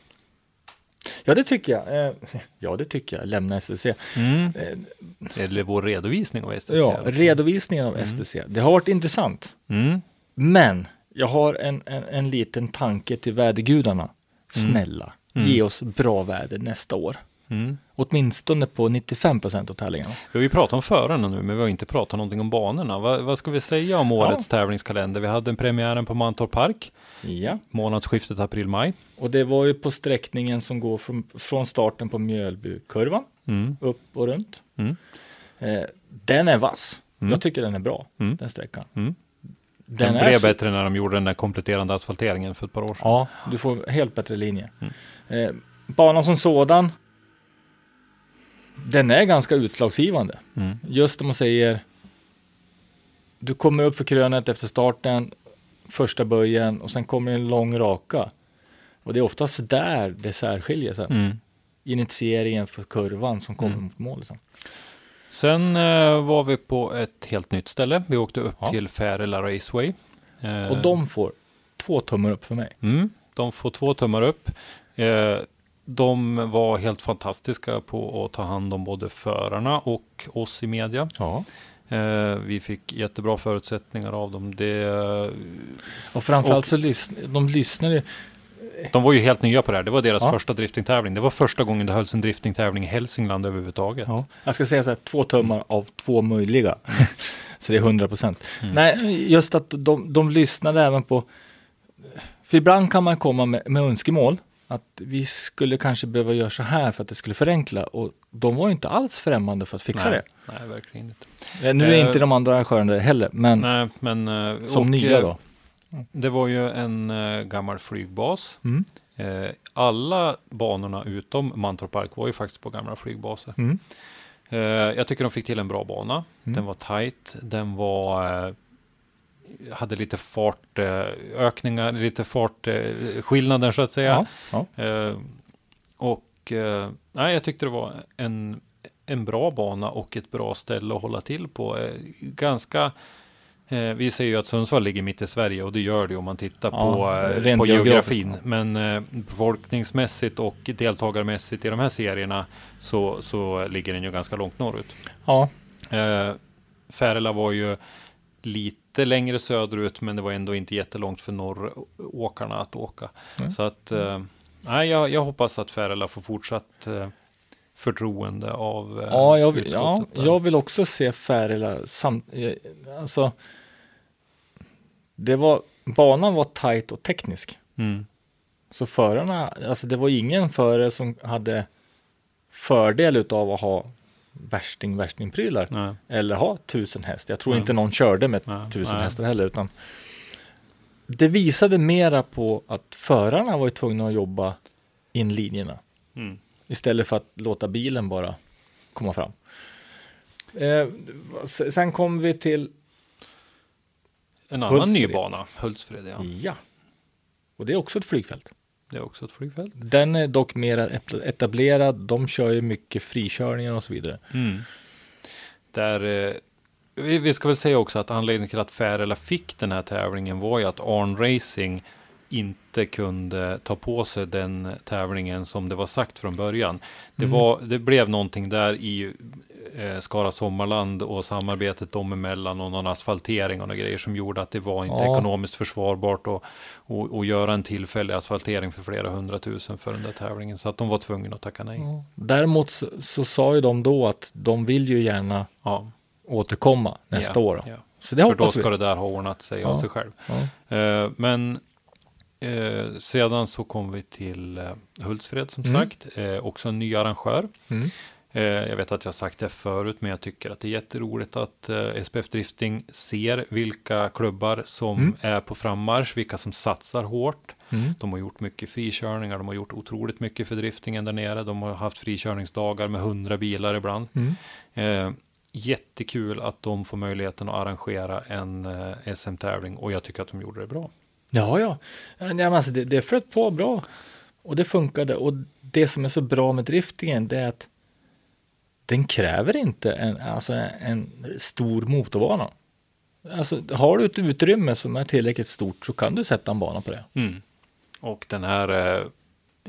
Ja, det tycker jag. Eh, Ja, det tycker jag. Lämna STC. Mm. Eh, Eller vår redovisning av STC. Ja, redovisningen av STC. Det har varit intressant. Mm. Men jag har en, en, en liten tanke till vädergudarna. Snälla, ge oss bra väder nästa år. Mm. Åtminstone på 95 procent av tävlingarna. Vi har ju pratat om förarna nu, men vi har inte pratat någonting om banorna. Va, vad ska vi säga om årets tävlingskalender? Vi hade en premiären på Mantorp Park, Ja. månadsskiftet april-maj. Och det var ju på sträckningen som går från, från starten på Mjölbykurvan Mm. upp och runt. Mm. Eh, den är vass. Mm. Jag tycker den är bra, Mm. den sträckan. Mm. Den, Den är blev så- bättre när de gjorde den där kompletterande asfalteringen för ett par år sedan. Ja, du får helt bättre linje. Mm. Eh, banan som sådan, den är ganska utslagsgivande. Mm. Just om man säger, du kommer upp för krönet efter starten, första böjen och sen kommer en lång raka. Och det är oftast där det särskiljer sig. Mm. Initieringen för kurvan som kommer Mm. mot mål. Liksom. Sen eh, var vi på ett helt nytt ställe. Vi åkte upp Ja. till Färila Raceway. Eh, Och de får två tummar upp för mig. Mm, de får två tummar upp. Eh, de var helt fantastiska på att ta hand om både förarna och oss i media. Ja. Eh, vi fick jättebra förutsättningar av dem. Det, Och framförallt Och- så lyssnar de lyssnar ju. de var ju helt nya på det här. Det var deras Ja. första driftingtävling. Det var första gången det hölls en driftingtävling i Hälsingland överhuvudtaget. Ja. Jag ska säga så här, två tummar av två möjliga. så det är 100 procent. Mm. Nej, just att de, de lyssnade även på, för ibland kan man komma med, med önskemål, att vi skulle kanske behöva göra så här för att det skulle förenkla och de var inte alls främmande för att fixa Nej, det. nej, verkligen inte. Eh, Nu är Eh, inte de andra arrangörerna det heller, men Nej, men, eh, som och, nya då. Det var ju en eh, gammal flygbas. Mm. Alla banorna utom Mantorp Park var ju faktiskt på gamla flygbaser. Mm. Jag tycker de fick till en bra bana. Mm. Den var tight. Den var hade lite fartökningar, lite fartskillnader så att säga. Ja, ja. Eh, och eh, nej, jag tyckte det var en, en bra bana och ett bra ställe att hålla till på. Eh, ganska eh, vi säger ju att Sundsvall ligger mitt i Sverige och det gör det om man tittar Ja, på, eh, på geografin. Men eh, befolkningsmässigt och deltagarmässigt i de här serierna så, så ligger den ju ganska långt norrut. ja. Eh, Färila var ju lite längre söderut men det var ändå inte jättelångt för norråkarna att åka. Mm. Så att eh, nej, jag, jag hoppas att Färila får fortsatt eh, förtroende av eh, Ja, jag, vill- ja, utskottet där. jag vill också se Färila samt, alltså det var, banan var tajt och teknisk. Mm. Så förarna, alltså det var ingen förare som hade fördel utav att ha värsting värstingprylar Nej. eller ha tusen häst. Jag tror Nej. inte någon körde med Nej, tusen nej. hästar heller utan det visade mera på att förarna var tvungna att jobba in linjerna Mm. istället för att låta bilen bara komma fram. Eh, sen kom vi till, En annan Hultsfred. ny bana, Hultsfred, ja. ja, och det är också ett flygfält. Det är också ett flygfält. Den är dock mer etablerad. De kör ju mycket frikörningar och så vidare. Mm. Där, eh, vi, vi ska väl säga också att anledningen till att Färila fick den här tävlingen var ju att Arn Racing inte kunde ta på sig den tävlingen som det var sagt från början. Det, Mm. var, det blev någonting där i eh, Skara Sommarland och samarbetet dem emellan och någon asfaltering och några grejer som gjorde att det var inte Ja. ekonomiskt försvarbart att och, och göra en tillfällig asfaltering för flera hundratusen för den där tävlingen. Så att de var tvungna att tacka nej. Däremot så, så sa ju de då att de vill ju gärna Ja, återkomma nästa ja, år. Ja. Så det För då hoppas vi. ska det där ha ordnat sig av Ja. sig själv. Ja. Eh, men eh, sedan så kom vi till eh, Hultsfred som Mm. sagt. Eh, också en ny arrangör. Mm. Eh, jag vet att jag sagt det förut, men jag tycker att det är jätteroligt att eh, SPF Drifting ser vilka klubbar som Mm. är på frammarsch, vilka som satsar hårt. Mm. De har gjort mycket frikörningar, de har gjort otroligt mycket för driftingen där nere. De har haft frikörningsdagar med hundra bilar ibland. Mm. Eh, jättekul att de får möjligheten att arrangera en SM-tävling och jag tycker att de gjorde det bra. Ja, ja. ja men alltså, det, det flöt på bra. Och det funkade. Och det som är så bra med driftingen det är att den kräver inte en, alltså en stor motorbana. Alltså, har du ett utrymme som är tillräckligt stort så kan du sätta en bana på det. Mm. Och den här eh,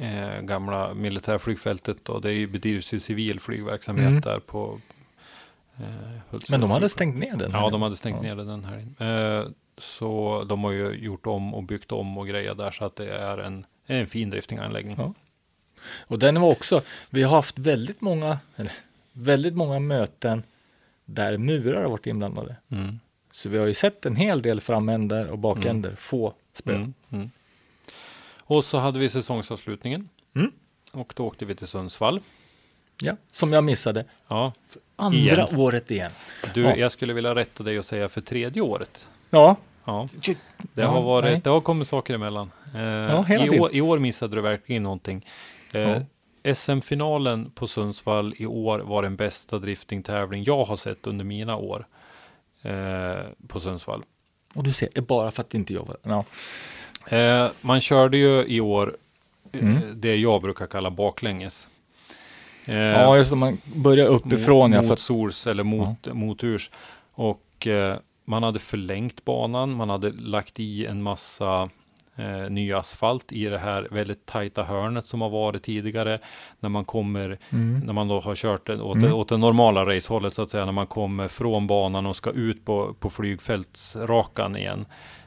eh, gamla militärflygfältet då, det bedrivs ju civil flygverksamhet Mm. där på eh, Men de hade stängt ner den? Ja, de hade stängt Ja. ner den här. Eh, så de har ju gjort om och byggt om och grejer där så att det är en, en fin driftinganläggning. Ja. Och den var också, vi har haft väldigt många, eller, väldigt många möten där murar har varit inblandade. Mm. Så vi har ju sett en hel del framänder och bakänder få spö. Mm. Mm. Och så hade vi säsongsavslutningen. Mm. Och då åkte vi till Sundsvall. Ja, som jag missade. Ja, Andra Igen. året igen. du, Ja. jag skulle vilja rätta dig och säga för tredje året. Ja, Ja, det har Ja, varit, nej. det har kommit saker emellan. Eh, hela i, år, I år missade du verkligen någonting. Eh, Ja. SM-finalen på Sundsvall i år var den bästa driftingtävling jag har sett under mina år eh, på Sundsvall. och du ser, bara för att inte jag var ja. Eh, man körde ju i år eh, Mm. det jag brukar kalla baklänges. Eh, ja, just det, man börjar uppifrån. mot, ja, för mot sors eller mot, mot urs. Och eh, man hade förlängt banan, man hade lagt i en massa eh, ny asfalt i det här väldigt tajta hörnet som har varit tidigare. När man kommer, mm. när man då har kört åt, Mm. åt det normala racehållet så att säga, när man kommer från banan och ska ut på, på flygfältsrakan igen.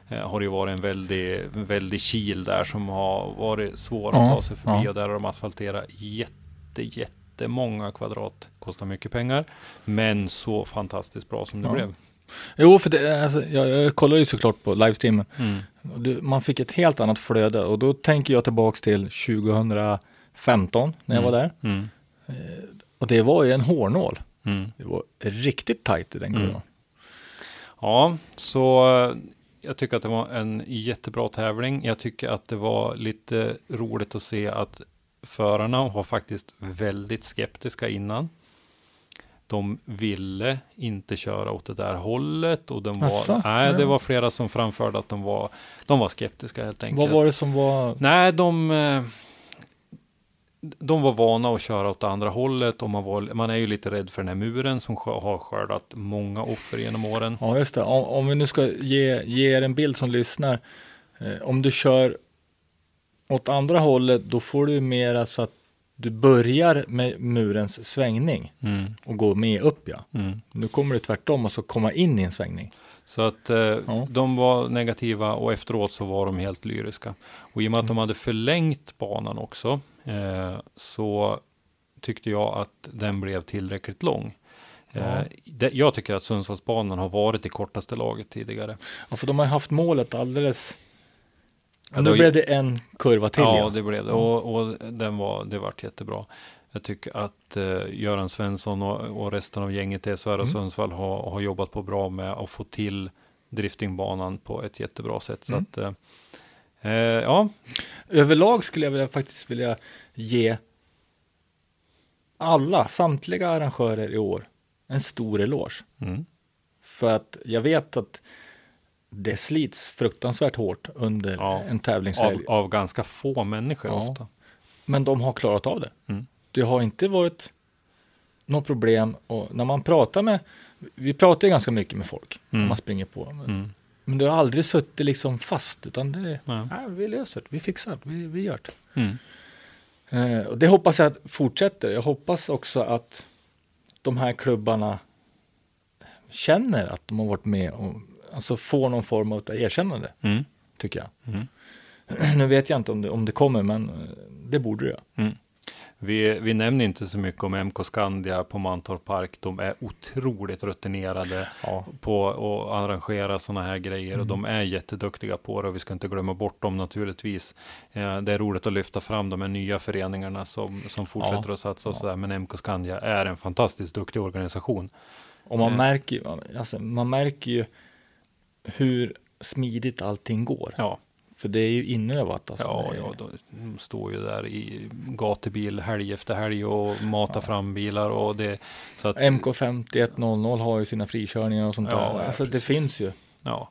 Eh, har det ju varit en väldig, väldig kil där som har varit svår att Ja, ta sig förbi ja. och där har de asfalterat jätte, jättemånga kvadrat. Kostar mycket pengar, men så fantastiskt bra som det Ja. blev. Jo, för det, alltså, jag, jag kollade ju såklart på livestreamen. Mm. Det, man fick ett helt annat flöde och då tänker jag tillbaks till 2015 när jag Mm. var där. Mm. Och det var ju en hårnål. Mm. Det var riktigt tajt i den kurvan. Mm. Ja, så eh, jag tycker att det var en jättebra tävling. Jag tycker att det var lite roligt att se att förarna var faktiskt väldigt skeptiska innan. De ville inte köra åt det där hållet och de var, Asså? nej, det Ja. var flera som framförde att de var, de var skeptiska helt enkelt. Vad var det som var? Nej, de, eh, de var vana att köra åt det andra hållet och man, var, man är ju lite rädd för den här muren som har skördat många offer genom åren. Ja, just det. Om, om vi nu ska ge, ge er en bild som lyssnar. Eh, om du kör åt andra hållet, då får du mera så att du börjar med murens svängning Mm, och går med upp ja. mm. Nu kommer det tvärtom och så komma in i en svängning. Så att eh, Ja. de var negativa och efteråt så var de helt lyriska. Och i och med att de hade förlängt banan också eh, så tyckte jag att den blev tillräckligt lång. Eh, Ja. jag tycker att Sundsvallsbanan har varit det kortaste laget tidigare. Ja, för de har haft målet alldeles. Ja, var- blev det en kurva till. ja, Ja, det blev det. Och, och den var, det vart jättebra. Jag tycker att eh, Göran Svensson och, och resten av gänget i SHR och Mm. Sundsvall har, har jobbat på bra med att få till driftingbanan på ett jättebra sätt. Så Mm. att, eh, eh, ja, Överlag skulle jag vilja, faktiskt vilja ge alla, samtliga arrangörer i år en stor eloge. mm, För att jag vet att det slits fruktansvärt hårt under Ja, en tävlingshelg. av, av ganska få människor Ja. ofta. Men de har klarat av det. Mm. Det har inte varit något problem. Och när man pratar med, vi pratar ju ganska mycket med folk. Mm. när Man springer på. Mm. Men det har aldrig suttit liksom fast. Utan det Nej. nej, vi löser det, vi fixar det, vi, vi gör det. Mm. Eh, och det hoppas jag att fortsätter. Jag hoppas också att de här klubbarna känner att de har varit med och alltså får någon form av erkännande, Mm. tycker jag. Mm. nu vet jag inte om det, om det kommer, men eh, det borde det. Mm. Vi, vi nämner inte så mycket om MK Skandia på Mantorp Park. De är otroligt rutinerade Ja. på att arrangera sådana här grejer och Mm. de är jätteduktiga på det och vi ska inte glömma bort dem naturligtvis. Eh, det är roligt att lyfta fram de här nya föreningarna som, som fortsätter Ja. att satsa och sådär. Men MK Skandia är en fantastiskt duktig organisation. Och man Eh. märker alltså, man märker ju hur smidigt allting går. Ja, För det är ju inövat. Alltså. ja, Det ja de står ju där i gatubil helg efter helg och matar fram bilar och det så att, MK5100 har ju sina frikörningar och sånt Ja, där. ja, Alltså det precis. finns ju. Ja,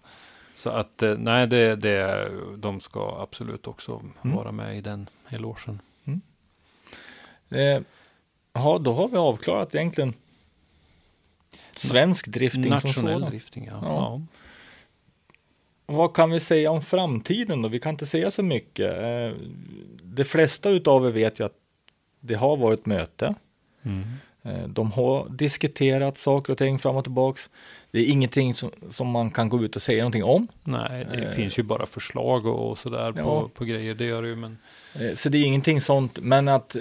så att eh, nej, det, det, de ska absolut också Mm. vara med i den elogen. Eh, ja, då har vi avklarat egentligen svensk drifting som Nationell sådan. drifting, ja. Ja. ja. Vad kan vi säga om framtiden då? Vi kan inte säga så mycket. Eh, De flesta utav er vet ju att det har varit möte. Mm. Eh, De har diskuterat saker och ting fram och tillbaks. Det är ingenting som, som man kan gå ut och säga någonting om. Nej, det Eh. finns ju bara förslag och, och sådär Ja. på, på grejer. Det gör det ju, men Eh, Så det är ingenting sånt, men att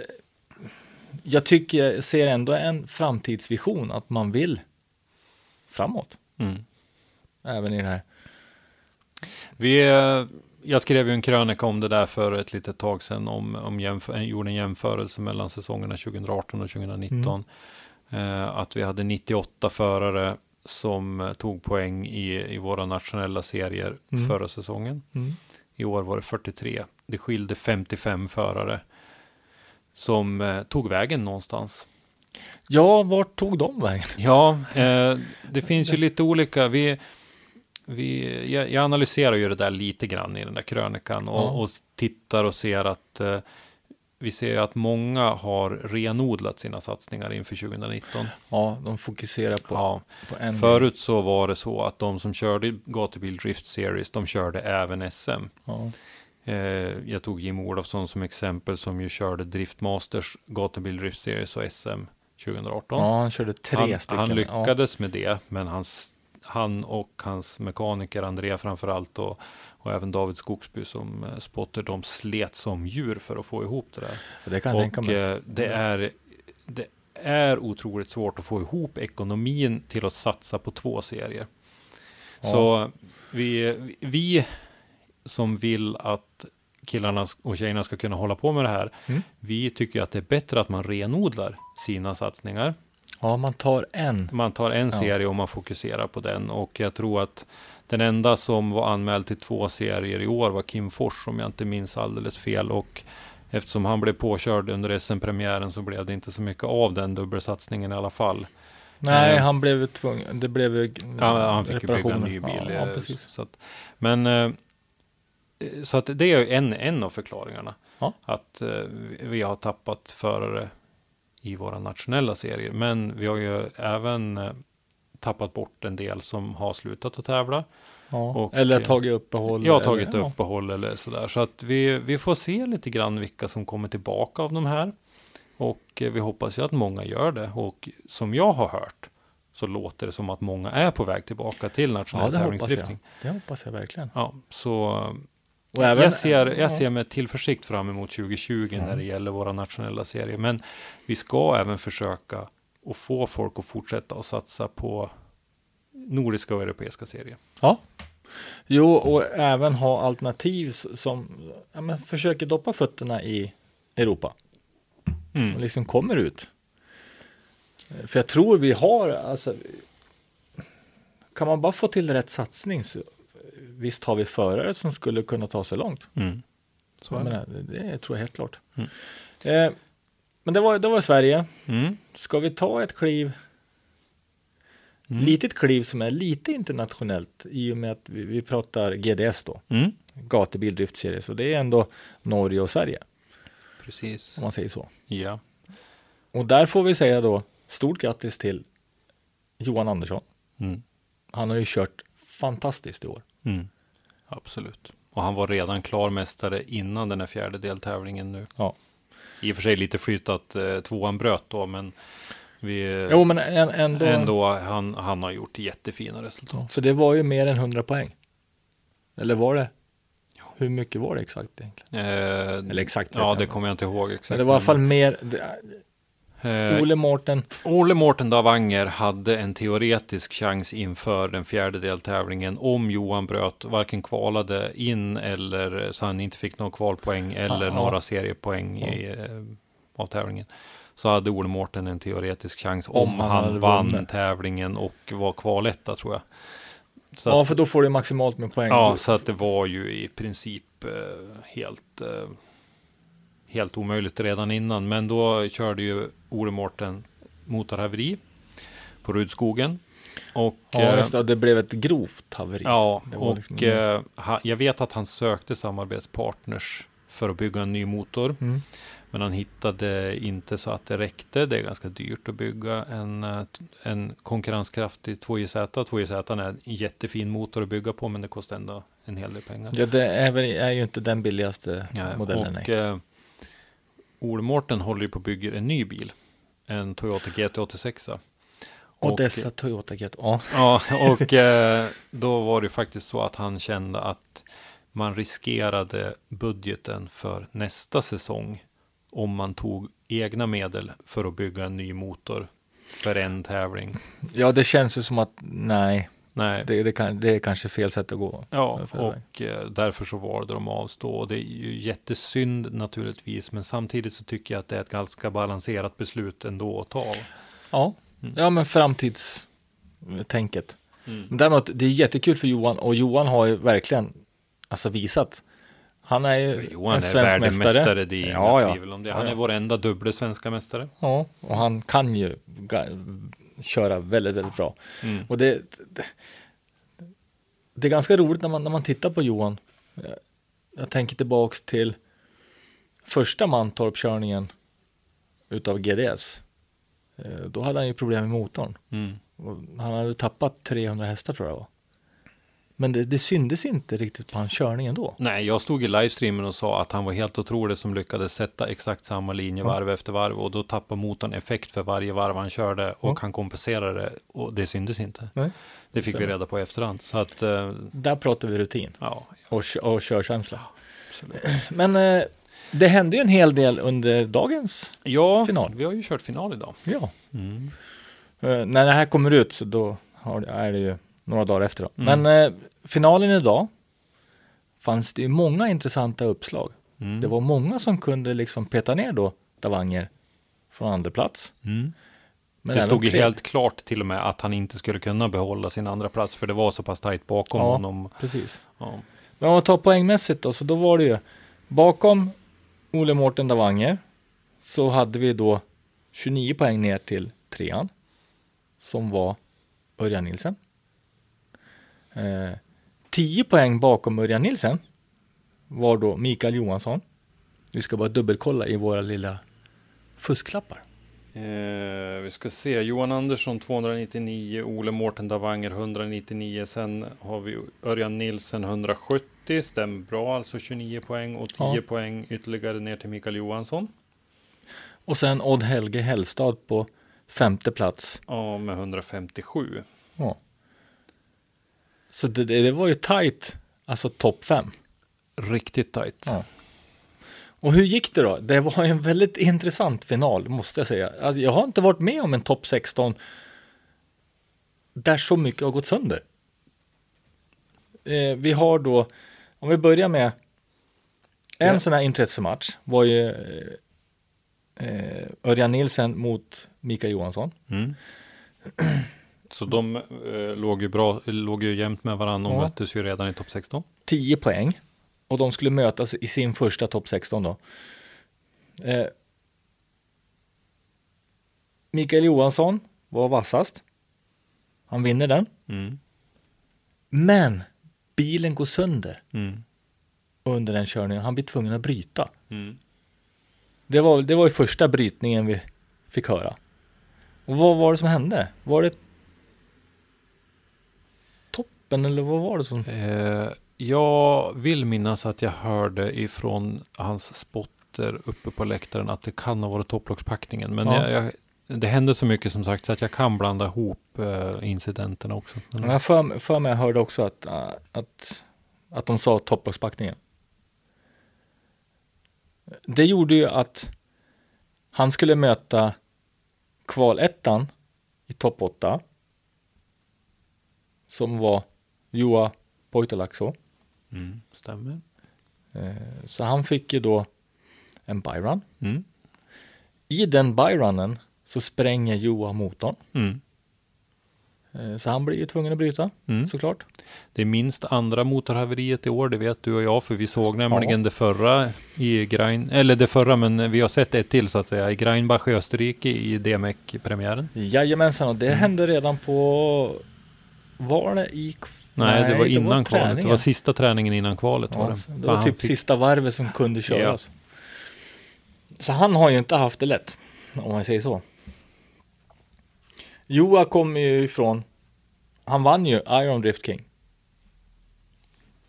jag tycker, jag ser ändå en framtidsvision att man vill framåt, mm. även i det här. Vi, jag skrev ju en krönika om det där för ett litet tag sedan, om, om jämför, gjorde en jämförelse mellan säsongerna 2018 och 2019. Eh, att vi hade 98 förare som eh, tog poäng i, i våra nationella serier Mm. förra säsongen. I år var det 43. Det skilde 55 förare som eh, tog vägen någonstans. Ja, vart tog de vägen? Ja, eh, det finns ju lite olika. Vi, vi, jag, jag analyserar ju det där lite grann i den där krönikan och, Ja. och tittar och ser att eh, vi ser att många har renodlat sina satsningar inför 2019. Ja, de fokuserar på, Ja, på en förut så var det så att de som körde gatubil Drift Series, de körde även SM. Ja. Eh, jag tog Jim Olofsson som exempel som ju körde Drift Masters gatubil Drift Series och SM 2018. ja, han körde tre han, stycken. han Ja. lyckades med det, men hans, han och hans mekaniker Andrea framförallt och, och även David Skogsby som eh, spotter, de slet som djur för att få ihop det där. Det kan jag tänka och mig. eh, det är, det är otroligt svårt att få ihop ekonomin till att satsa på två serier. Ja. Så vi, vi som vill att killarna och tjejerna ska kunna hålla på med det här, Mm. vi tycker att det är bättre att man renodlar sina satsningar. Ja, man tar en. Man tar en Ja. serie och man fokuserar på den och jag tror att den enda som var anmäld till två serier i år var Kim Fors om jag inte minns alldeles fel och eftersom han blev påkörd under SM-premiären så blev det inte så mycket av den dubbelsatsningen i alla fall. Nej, Eh. han blev tvungen. Det blev Ja, han fick ju bygga en ny bil. Ja, ja, eh, precis. Så att, men eh, så att det är en, en av förklaringarna. Att eh, vi har tappat förare i våra nationella serier. Men vi har ju även eh, tappat bort en del som har slutat att tävla. Ja. Och, eller eh, tagit uppehåll. Jag har tagit eller, ja. uppehåll eller sådär. Så att vi, vi får se lite grann vilka som kommer tillbaka av de här. Och eh, vi hoppas ju att många gör det. Och som jag har hört så låter det som att många är på väg tillbaka till Ja, nationell jag. tävlingsdrifting. Det hoppas jag verkligen. Ja, så Och även, jag, ser, ja. jag ser med tillförsikt fram emot 2020 när det gäller våra nationella serier. Men vi ska även försöka att få folk att fortsätta att satsa på nordiska och europeiska serier. Ja. Jo, och även ha alternativ som ja, men försöker doppa fötterna i Europa. Mm. Och liksom kommer ut. För jag tror vi har, alltså, kan man bara få till rätt satsning så visst har vi förare som skulle kunna ta sig långt. Mm. Så Jag menar, det, det tror jag helt klart. Mm. Eh, men det var, det var Sverige. Mm. Ska vi ta ett kliv, Mm. litet kliv som är lite internationellt i och med att vi, vi pratar GDS då, Mm. gatubil driftserie, så det är ändå Norge och Sverige Precis. om man säger så. Ja. Och där får vi säga då stort grattis till Johan Andersson. Mm. Han har ju kört fantastiskt i år. Mm. Absolut. Och han var redan klar mästare innan den här fjärde deltävlingen nu. Ja. I och för sig lite flyt att eh, tvåan bröt då, men vi, Jo, men en, ändå, ändå, han, han har gjort jättefina resultat. För det var ju mer än 100 poäng. Eller var det? Hur mycket var det exakt egentligen? Eh, Eller exakt Ja, det kommer jag inte ihåg exakt. Men det var i alla fall mer. Det, Eh, Ole Mårten. Ole Mårten Davanger hade en teoretisk chans inför den fjärde deltävlingen om Johan bröt, varken kvalade in eller så han inte fick någon kvalpoäng eller Ja. några seriepoäng i, eh, av tävlingen. Så hade Ole Mårten en teoretisk chans om, Om han han, vann vunnit. tävlingen och var kvaletta tror jag. Så Ja, att, för då får du maximalt med poäng. ja, så att det var ju i princip eh, helt, eh, helt omöjligt redan innan. Men då körde ju Ole Mårten motorhaveri på Rudskogen. Och, Ja, eh, just det. Det blev ett grovt haveri. ja, och liksom- eh, ha, jag vet att han sökte samarbetspartners för att bygga en ny motor. Mm. Men han hittade inte så att det räckte. Det är ganska dyrt att bygga en, eh, en konkurrenskraftig 2JZ. 2JZ är en jättefin motor att bygga på men det kostar ändå en hel del pengar. Ja, det är, väl, är ju inte den billigaste Ja, modellen. och nej. eh, Ole Mårten håller ju på att bygga en ny bil. En Toyota GT86. och, dessa Toyota GT. Ja, Ja, och eh, då var det faktiskt så att han kände att man riskerade budgeten för nästa säsong om man tog egna medel för att bygga en ny motor för en tävling. ja, det känns ju som att nej, Nej, det, det, kan, det är kanske fel sätt att gå. ja, och eh, därför så valde de att avstå. Och det är ju jättesynd naturligtvis, men samtidigt så tycker jag att det är ett ganska balanserat beslut ändå att ta. Ja, Mm. ja men framtidstänket. Men däremot, det är jättekul för Johan och Johan har ju verkligen alltså visat. Han är ju Johan en är svensk mästare. världemästare, det är inga Ja, ja. tvivel om det. Ja, Han ja. är vår enda dubbla svenska mästare. Ja, och han kan ju köra väldigt, väldigt bra. Mm. Och det, det, det är ganska roligt när man, när man tittar på Johan. Jag, jag tänker tillbaks till första Mantorp-körningen utav GDS. Eh, Då hade han ju problem med motorn. Mm. Han hade tappat 300 hästar tror jag var. Men det, det syndes inte riktigt på hans körning ändå. Nej, jag stod i livestreamen och sa att han var helt otrolig som lyckades sätta exakt samma linje varv efter varv och då tappade motorn effekt för varje varv han körde och Ja. han kompenserade det och det syntes inte. Nej. Det fick vi Stämmer. reda på i efterhand. Så att, eh, Där pratar vi rutin ja, och, kö- och körkänsla. absolut. Men eh, det hände ju en hel del under dagens. Ja, Final. vi har ju kört final idag. Ja. Mm. Eh, när det här kommer ut så då har, är det ju några dagar efter. Då. Mm. Men eh, finalen idag fanns det ju många intressanta uppslag. Mm. Det var många som kunde liksom peta ner då Davanger från andra plats. Mm. Det stod ju helt klart till och med att han inte skulle kunna behålla sin andra plats för det var så pass tajt bakom Ja. honom. Precis. Ja. Men om man tar poängmässigt då, så då var det ju bakom Ole Mårten Davanger så hade vi då 29 poäng ner till trean som var Örjan Nilsen. Eh, 10 poäng bakom Örjan Nilsen var då Mikael Johansson. Vi ska bara dubbelkolla i våra lilla fusklappar. Eh, vi ska se, Johan Andersson 299, Ole Mårten Davanger 199, sen har vi Örjan Nilsen 170, stämmer bra, alltså 29 poäng och 10 Ja. poäng ytterligare ner till Mikael Johansson. Och sen Odd Helge Hellstad på femte plats. Ja, med 157. Ja. Så det, det, var ju tajt, alltså topp fem. Riktigt tajt. Ja. Och hur gick det då? Det var en väldigt intressant final, måste jag säga. Alltså, jag har inte varit med om en topp 16 där så mycket har gått sönder. Eh, vi har då, om vi börjar med en Ja. sån här intressematch var ju eh, eh, Örjan Nilsen mot Mikael Johansson. Mm. Så de eh, låg, ju bra, låg ju jämnt med varandra och Ja. möttes ju redan i topp 16. 10 poäng och de skulle mötas i sin första topp 16 då. Eh, Mikael Johansson var vassast. Han vinner den. Mm. Men bilen går sönder Mm. under den körningen. Han blir tvungen att bryta. Mm. Det var, det var ju första brytningen vi fick höra. Och vad var det som hände? Var det toppen eller vad var det som? Eh, jag vill minnas att jag hörde ifrån hans spotter uppe på läktaren att det kan ha varit topplockspackningen. Men Ja. jag, jag, det hände så mycket som sagt så att jag kan blanda ihop eh, incidenterna också. Men, Jag för, för mig jag hörde också att, äh, att, att de sa topplockspackningen. Det gjorde ju att han skulle möta kvalettan i topp 8. Som var Joa Poitalaxo. mm, stämmer. Eh, Så han fick ju då en byrun. Mm. I den byrunnen så spränger Joa motorn. Mm. Eh, Så han blir ju tvungen att bryta Mm. såklart. Det är minst andra motorhaveriet i år, det vet du och jag, för vi såg nämligen Ja. det förra i Grein, eller det förra, men vi har sett ett till så att säga, i Greinbach i Österrike i DMEC-premiären. Jajamensan, och det Mm. hände redan på... Var det i... Nej, det var innan kvalet. Det var sista träningen innan kvalet. Ja, var det. det var typ fick- sista varvet som kunde köras. så han har ju inte haft det lätt, om man säger så. Joa kommer ju ifrån, han vann ju Iron Drift King.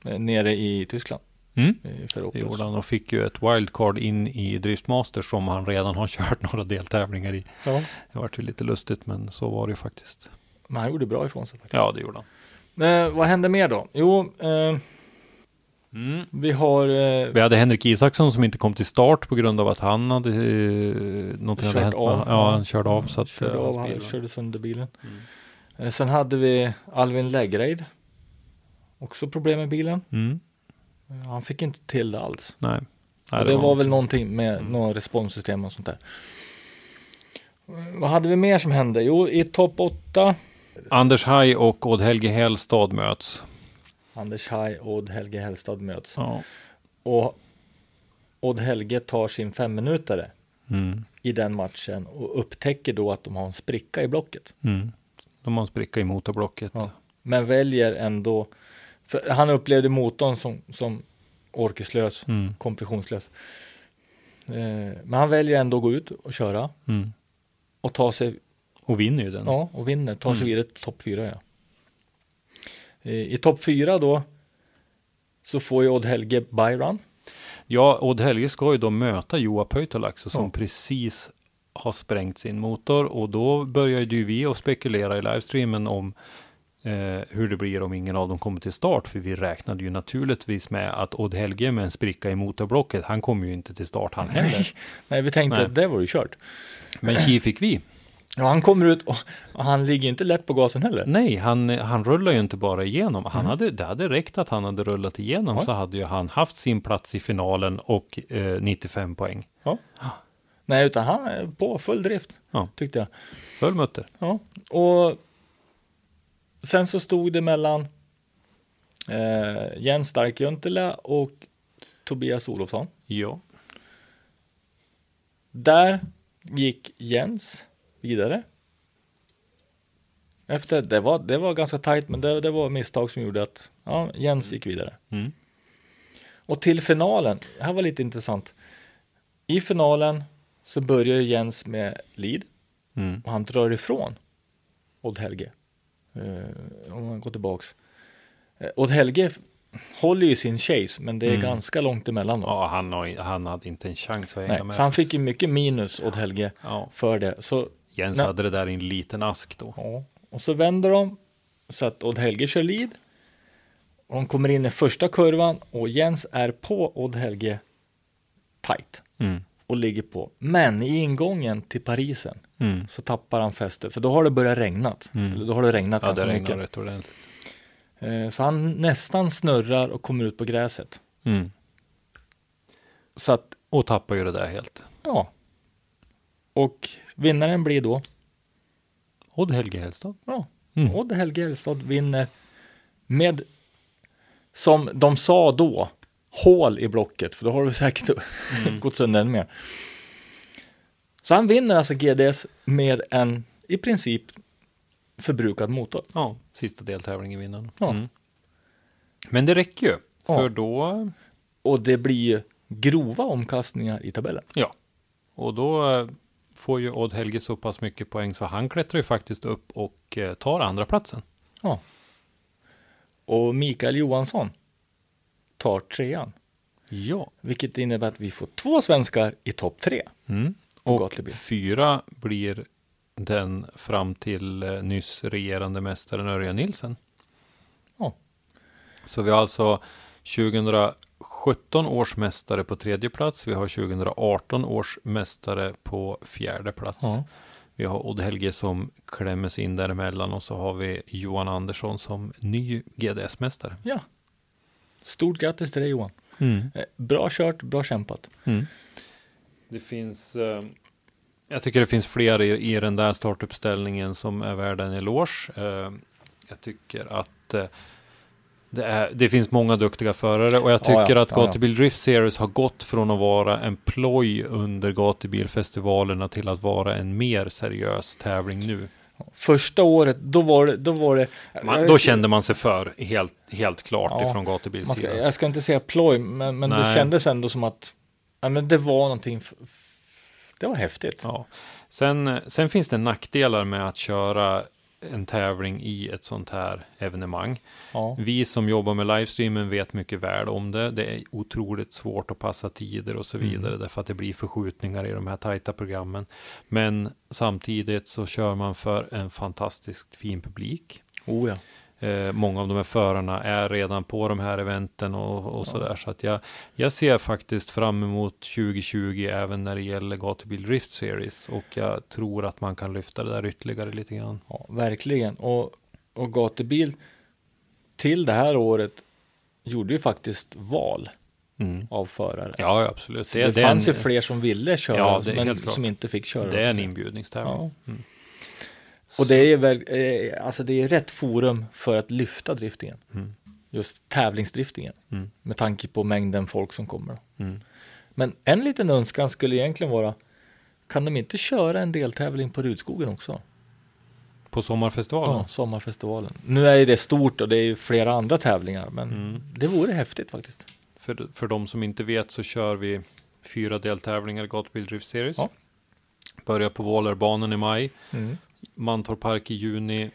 Eh, Nere i Tyskland. Mm. eh, Det gjorde han och fick ju ett wildcard in i Driftmaster som han redan har kört några deltävlingar i. Ja. Det vart ju lite lustigt men så var det ju faktiskt. Men han gjorde bra ifrån sig faktiskt. Ja, det gjorde han. Eh, vad hände mer då? Jo, eh, Mm. vi har eh, Vi hade Henrik Isaksson som inte kom till start på grund av att han hade eh, någonting hade hänt. av. Ja, han körde av så att körde, eh, av, han körde sönder bilen. Mm. Eh, sen hade vi Alvin Lägreid. Också problem med bilen. Mm. Eh, Han fick inte till det alls. Nej. Nej, och det, var, väl någonting. med Mm. något responssystem och sånt där. Vad hade vi mer som hände? Jo, i topp 8 Anders Haj och Odd Helge Hellstad möts. Anders Haj och Odd Helge Hellstad möts. Ja. Och Odd Helge tar sin femminutare Mm. i den matchen och upptäcker då att de har en spricka i blocket. Mm. De har en spricka i motorblocket. Ja. Men väljer ändå, för han upplevde motorn som, som orkeslös, Mm. kompressionslös. Eh, men han väljer ändå att gå ut och köra Mm. och ta sig, Och vinner ju den. ja, och vinner, tar sig Mm. vidare till topp fyra. Ja. Eh, I topp fyra då så får ju Odd Helge byrun. Ja, Odd Helge ska ju då möta Joa Pöytalaxo som Ja. precis har sprängt sin motor och då började ju vi att spekulera i livestreamen om eh, hur det blir om ingen av dem kommer till start. För vi räknade ju naturligtvis med att Odd Helge med en spricka i motorblocket, han kommer ju inte till start han heller. Nej, vi tänkte Nej. att det var ju kört. Men tji fick vi. Ja, han kommer ut och, och han ligger inte lätt på gasen heller. Nej, han, han rullar ju inte bara igenom. Han hade, det hade räckt att han hade rullat igenom Mm. Ja. så hade ju han haft sin plats i finalen och eh, 95 poäng. Nej, utan han är på full drift, Ja. tyckte jag. Full mutter. Ja, och sen så stod det mellan eh, Jens Stark Juntila och Tobias Olofsson. Ja. Där gick Jens vidare. Efter, det var, det var ganska tajt, men det, det var misstag som gjorde att ja, Jens gick vidare. Mm. Och till finalen, det här var lite intressant. I finalen så börjar Jens med lead Mm. och han drar ifrån Odd Helge. Eh, om man går tillbaks. Eh, Odd Helge håller ju sin chase, men det är Mm. ganska långt emellan dem. Ja, han, har, han hade inte en chans att hänga Nej, med. så han fick ju mycket minus, Odd Helge, Ja, för det. Så, Jens Nej. hade det där i en liten ask då. ja. Och så vänder de så att Odd Helge kör lead. Och de kommer in i första kurvan och Jens är på Odd Helge tight Mm. och ligger på. Men i ingången till Parisen Mm. så tappar han fästet, för då har det börjat regnat. Mm. Eller då har det regnat Ja, ganska det mycket. rätt ordentligt. Eh, Så han nästan snurrar och kommer ut på gräset. Mm. Så att, Och tappar ju det där helt. ja. Och vinnaren blir då, Odd Helge Hellstad. ja, Mm. Odd Helge Hellstad vinner med, som de sa då, hål i blocket, för då har det säkert gått sönder än mer. Så han vinner alltså GDS med en i princip förbrukad motor. Ja, sista deltävlingen i vinnaren. Ja. Mm. Men det räcker ju. Ja. För då, Och det blir ju grova omkastningar i tabellen. ja. Och då eh, får ju Odd Helge så pass mycket poäng så han klättrar ju faktiskt upp och eh, tar andra platsen. Ja. Och Mikael Johansson tar trean. Ja. Vilket innebär att vi får två svenskar i topp tre. Mm. Och gatubil. fyra blir den fram till eh, nyss regerande mästaren Örjan Nilsen. Ja. Så vi har alltså 2017 års mästare på tredje plats. Vi har 2018 års mästare på fjärde plats. Ja. Vi har Odd Helge som klämmer sig in däremellan och så har vi Johan Andersson som ny GDS-mästare. ja. Stort grattis till dig Johan. Mm. Eh, Bra kört, bra kämpat. Mm. Det finns, eh, jag tycker det finns fler i, i den där startuppställningen som är värda en eloge. Eh, jag tycker att eh, det, är, det finns många duktiga förare och jag Ja, ja. tycker att Ja, ja. Gatubil Drift Series har gått från att vara en ploj under gatubilfestivalerna till att vara en mer seriös tävling nu. Första året, då var det, då var det. Man, då kände man sig för, helt, helt klart Ja, ifrån gatubilsidan. Jag ska inte säga ploj, men, men det kändes ändå som att ja, men det var någonting Det var häftigt. Ja. Sen, sen finns det nackdelar med att köra en tävling i ett sånt här evenemang. Ja. Vi som jobbar med livestreamen vet mycket väl om det. Det är otroligt svårt att passa tider och så Mm. vidare därför att det blir förskjutningar i de här tajta programmen. Men samtidigt så kör man för en fantastiskt fin publik. Oh, ja. Eh, många av de här förarna är redan på de här eventen och, och sådär. Så att jag, jag ser faktiskt fram emot 2020 även när det gäller Gatubil Drift Series. Och jag tror att man kan lyfta det där ytterligare lite grann. ja, verkligen. Och, och gatubil till det här året gjorde ju faktiskt val Mm. av förare. Ja, absolut. Så det, är fanns en, ju fler som ville köra, Ja, det men som inte fick köra. Det är en inbjudningstävling. Ja. Mm. Och det är väl, eh, alltså det är rätt forum för att lyfta driftingen. Mm. Just tävlingsdriftingen. Mm. Med tanke på mängden folk som kommer. Mm. Men en liten önskan skulle egentligen vara, kan de inte köra en deltävling på Rudskogen också? På sommarfestivalen? Ja, sommarfestivalen. Nu är det stort och det är flera andra tävlingar, men Mm. det vore häftigt faktiskt. För, för de som inte vet så kör vi fyra deltävlingar i Gatubil Drift Series. Ja. Börjar på Vålerbanan i maj, Mm. Mantorp Park i juni.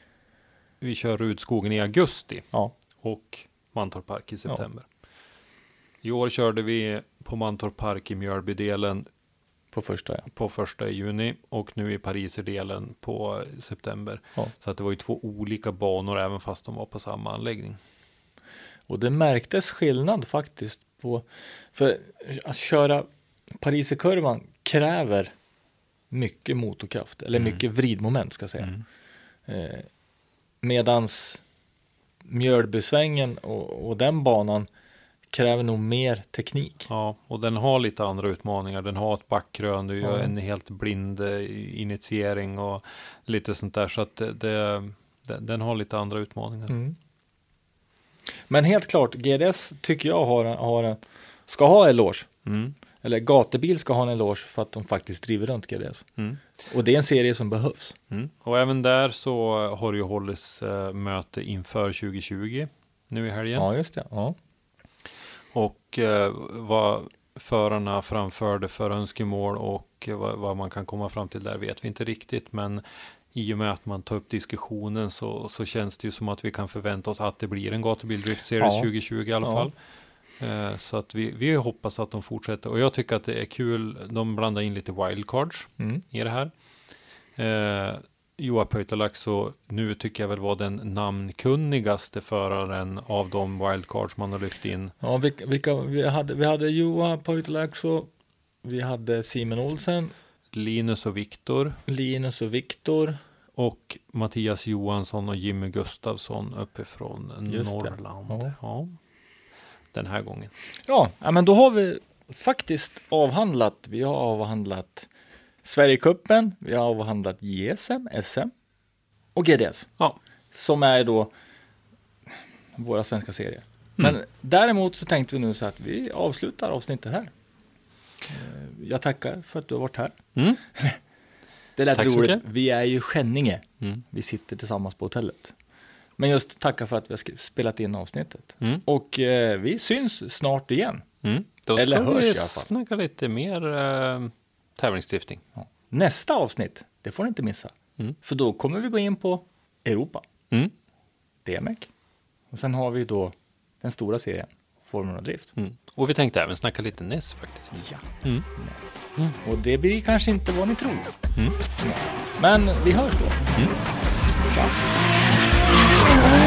Vi kör Rudskogen i augusti Ja, och Mantorp Park i september. I år körde vi på Mantorp Park i Mjölbydelen på första ja. på första i juni och nu i Pariserdelen på september. Ja. Så att det var ju två olika banor även fast de var på samma anläggning. Och det märktes skillnad faktiskt på, för att köra Pariserkurvan kräver mycket motorkraft, eller Mm. mycket vridmoment ska jag säga. Mm. Eh, medans Mjölbysvängen och, och den banan kräver nog mer teknik. Ja, och den har lite andra utmaningar. Den har ett backkrön, du gör Ja. en helt blind eh, initiering och lite sånt där. Så att det, det, den, har lite andra utmaningar. Mm. Men helt klart, GDS tycker jag har, har ska ha eloge. Mm. Eller Gatebil ska ha en eloge för att de faktiskt driver runt GDS. Mm. Och det är en serie som behövs. Mm. Och även där så har det ju hållits eh, möte inför 2020 nu i helgen. Ja, just det. Ja. Och eh, vad förarna framförde för önskemål och vad, vad man kan komma fram till där vet vi inte riktigt. Men i och med att man tar upp diskussionen så, så känns det ju som att vi kan förvänta oss att det blir en gatubil Drift Series Ja. 2020 i alla Ja. fall. Eh, Så att vi, vi hoppas att de fortsätter. Och jag tycker att det är kul. De blandar in lite wildcards Mm. i det här. Eh, Joa Pöytalaxo nu tycker jag väl var den namnkunnigaste föraren av de wildcards man har lyft in. Ja, vilka, vilka, vi hade, vi hade Joa Poitalaxo, vi hade Simon Olsen, Linus och Viktor Linus och Viktor. och Mattias Johansson och Jimmy Gustafsson uppifrån Just. Norrland. Ja. Ja. Den här gången. Ja, men då har vi faktiskt avhandlat. Vi har avhandlat Sverigecupen, vi har avhandlat JSM, SM och GDS. Ja. Som är då våra svenska serier. Mm. Men däremot så tänkte vi nu så att vi avslutar avsnittet här. Eh, Jag tackar för att du har varit här. Mm. Det lät Tack roligt. Vi är ju Skänninge. Mm. Vi sitter tillsammans på hotellet. Men just tacka för att vi har spelat in avsnittet. Mm. Och eh, vi syns snart igen. Mm. Då Eller ska hörs vi i alla fall. snacka lite mer eh, tävlingsdrifting. Ja. Nästa avsnitt, det får ni inte missa. Mm. För då kommer vi gå in på Europa, Mm. DMEC. Och sen har vi då den stora serien, Formula Drift. Mm. Och vi tänkte även snacka lite NES faktiskt. Ja, Mm. NES. Och det blir kanske inte vad ni tror. Mm. Men vi hörs då. Mm. Ciao.